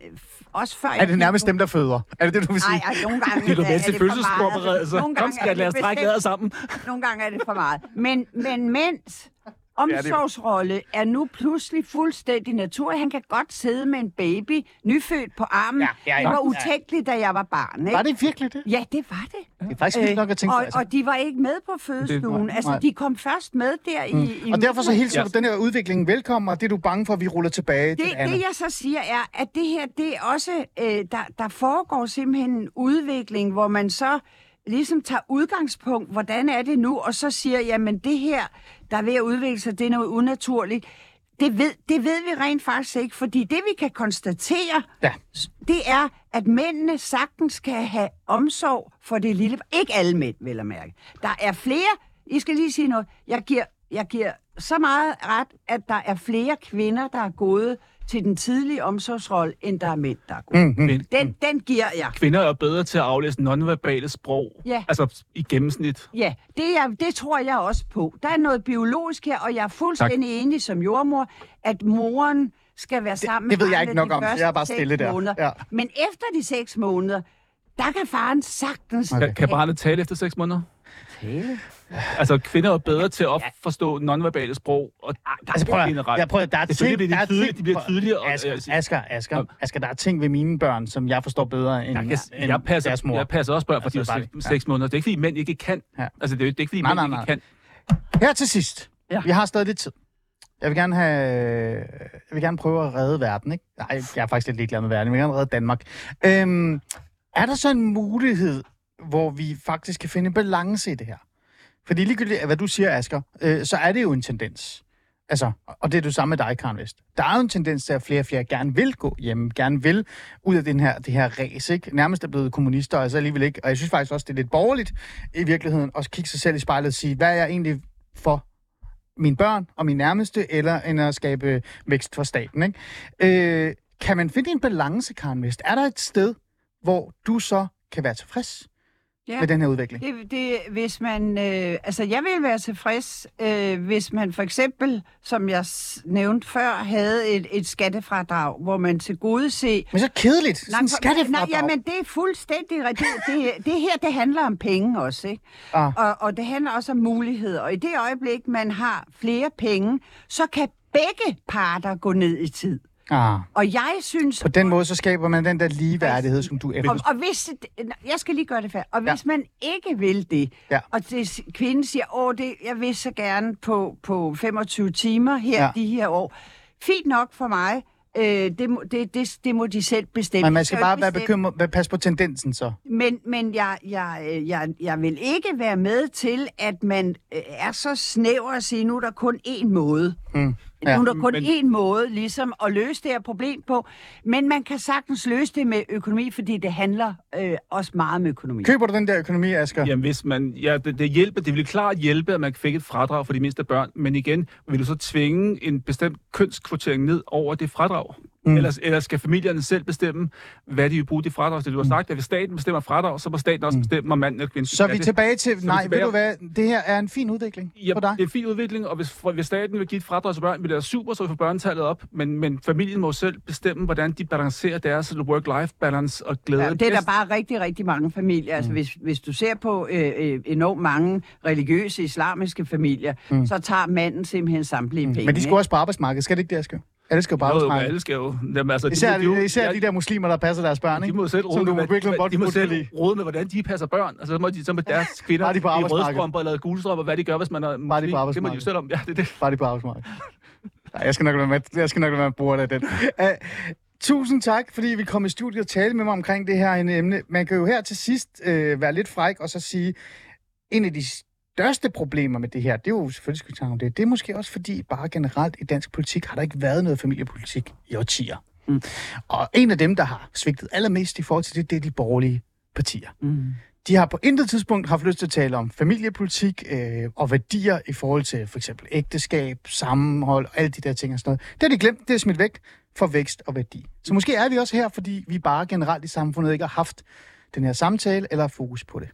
også før... Er det nærmest dem, der føder? Er det det, du vil sige? Nej, ej, nogle gange De er er det for meget. fødselsforberedelse. Nogle Kom gange er skal det lad os trække sammen. Nogle gange er det for meget. Men, men mænds omsorgsrolle er nu pludselig fuldstændig naturlig. Han kan godt sidde med en baby, nyfødt på armen. Ja, ja, ja. Det var utænkeligt, da jeg var barn. Ikke? Var det virkelig det? Ja, det var det. Det er faktisk vildt nok at tænke på. og, Altså. og de var ikke med på fødestuen. Altså, nej. de kom først med der i, i Og derfor så hilser du den her udvikling velkommen, og det er du bange for, at vi ruller tilbage til det, det andet. det, jeg så siger, er, at det her, det er også, øh, der, der foregår simpelthen en udvikling, hvor man så ligesom tager udgangspunkt, hvordan er det nu, og så siger, jamen det her, der er ved at udvikle sig, det er noget unaturligt. Det ved, det ved vi rent faktisk ikke, fordi det vi kan konstatere, Ja. det er, at mændene sagtens kan have omsorg for det lille. Ikke alle mænd, vil jeg mærke. Der er flere, I skal lige sige noget, jeg giver, jeg giver så meget ret, at der er flere kvinder, der er gået til den tidlige omsorgsrolle, end der er mænd, der er gået. Mm. Men Den, den giver jeg. kvinder er bedre til at aflæse nonverbale sprog. Ja. Altså i gennemsnit. Ja, det, er, det tror jeg også på. Der er noget biologisk her, og jeg er fuldstændig enig som jordmor, at moren skal være sammen det ved med jeg ikke nok om, jeg er bare seks stille der. Måneder. Ja. Men efter de seks måneder, der kan faren sagtens... Kan, kan barnet tale efter seks måneder? Tale. Altså, kvinder er bedre til at forstå nonverbale sprog. Og Altså prøv generelt. jeg prøver, der er Det ting, det er der er tydeligt, ting- de bliver tydeligere, og- Asger, Asger, Asger, Asger, der er ting ved mine børn, som jeg forstår bedre end, Jeg, kan, end jeg, passer, deres mor. jeg passer også børn, fordi Altså, de bare var. 6 måneder. Det er ikke, fordi mænd ikke kan. Ja. Altså, det er, det er ikke, fordi Nej, mænd nej, ikke nej. kan. Her til sidst. Ja. Vi har stadig lidt tid. Jeg vil gerne have, jeg vil gerne prøve at redde verden, ikke? Nej, jeg er faktisk lidt ligeglad med verden. Jeg vil gerne redde Danmark. Øhm, er der så en mulighed, hvor vi faktisk kan finde en balance i det her? Fordi ligegyldigt, hvad du siger, Asger, øh, så er det jo en tendens. Altså, og det er det samme med dig, Karen Vest. Der er jo en tendens til, at flere og flere gerne vil gå hjem, gerne vil ud af den her, det her race, ikke? Nærmest er blevet kommunister, og så alligevel ikke. Og jeg synes faktisk også, det er lidt borgerligt i virkeligheden, at kigge sig selv i spejlet og sige, hvad er jeg egentlig for mine børn og mine nærmeste, eller end at skabe vækst for staten, ikke? Øh, kan man finde en balance, Karen Vest? Er der et sted, hvor du så kan være tilfreds Ja. med den her udvikling? Det, det, hvis man, øh, altså jeg vil være tilfreds, øh, hvis man for eksempel, som jeg nævnte før, havde et, et skattefradrag, hvor man til gode se... Men så kedeligt. Sådan en for- skattefradrag. nej, jamen det er fuldstændig rigtigt. Det, det her, det handler om penge også, ikke? Ah. Og, og det handler også om muligheder. Og i det øjeblik, man har flere penge, så kan begge parter gå ned i tid. Ah. Og jeg synes... På den måde, så skaber man den der ligeværdighed, som du Og, efterspørger. og hvis, det- jeg skal lige gøre det færdigt. Og Ja. hvis man ikke vil det, Ja. og det, kvinden siger, åh, det, jeg vil så gerne på, på 25 timer her, Ja. ja. de her år. Fint nok for mig. Øh, det, det, det, det må de selv bestemme. Men man skal bare være bekymret. Pas på tendensen så. Men, men jeg, jeg, øh, jeg, jeg vil ikke være med til, at man øh, er så snæver at sige, nu er der kun én måde. Mm. Ja. Nu er der kun Men- én måde ligesom at løse det her problem på. Men man kan sagtens løse det med økonomi, fordi det handler øh, også meget om økonomi. Køber du den der økonomi, Asger? Jamen, hvis man, ja, det, det, hjælper, det ville klart hjælpe, at man fik et fradrag for de mindste børn, men igen, vil du så tvinge en bestemt kønskvotering ned over det fradrag? Mm. Ellers, eller skal familierne selv bestemme, hvad de vil bruge det fradrag til? Du har sagt, at hvis staten bestemmer fradrag, så må staten også bestemme, om manden eller kvinden Så er vi det. tilbage til... vi Nej, tilbage- ved du hvad? Det her er en fin udvikling Ja, for dig. det er en fin udvikling, og hvis, for, hvis staten vil give et fradrag til børn, vil det være super, så vi får børnetallet op. Men, men familien må selv bestemme, hvordan de balancerer deres work-life balance og glæde. Ja, det er der bare rigtig, rigtig mange familier. Mm. Altså, hvis, hvis du ser på øh, øh, enormt mange religiøse islamiske familier, mm. så tager manden simpelthen samtlige penge. Men de skal også på arbejdsmarkedet, skal det ikke det, Asger? Det skal jo på Jo, alle skal jo... Jamen, altså, Især, de, de, især de der muslimer, der passer deres børn, De ikke? må selv du med, godt de må selv råde med, hvordan de passer børn. Altså, så må de så med deres kvinder Bare de på i rødstrømper eller gulstrømper, hvad de gør, hvis man er muslim. på Det må de jo selv om. Ja, det er det. Bare de på arbejdsmarkedet. Nej, jeg skal nok være med, jeg skal nok være med at bruge af den. Uh, tusind tak, fordi vi kom i studiet og talte med mig omkring det her emne. Man kan jo her til sidst uh, være lidt fræk og så sige, en af de største problemer med det her, det er jo selvfølgelig, skal vi snakke om det, det er måske også fordi, bare generelt i dansk politik har der ikke været noget familiepolitik i årtier. Mm. Og en af dem, der har svigtet allermest i forhold til det, det er de borgerlige partier. Mm. De har på intet tidspunkt haft lyst til at tale om familiepolitik øh, og værdier i forhold til for eksempel ægteskab, sammenhold og alle de der ting og sådan noget. Det har de glemt, det er smidt væk for vækst og værdi. Så måske er vi også her, fordi vi bare generelt i samfundet ikke har haft den her samtale eller fokus på det.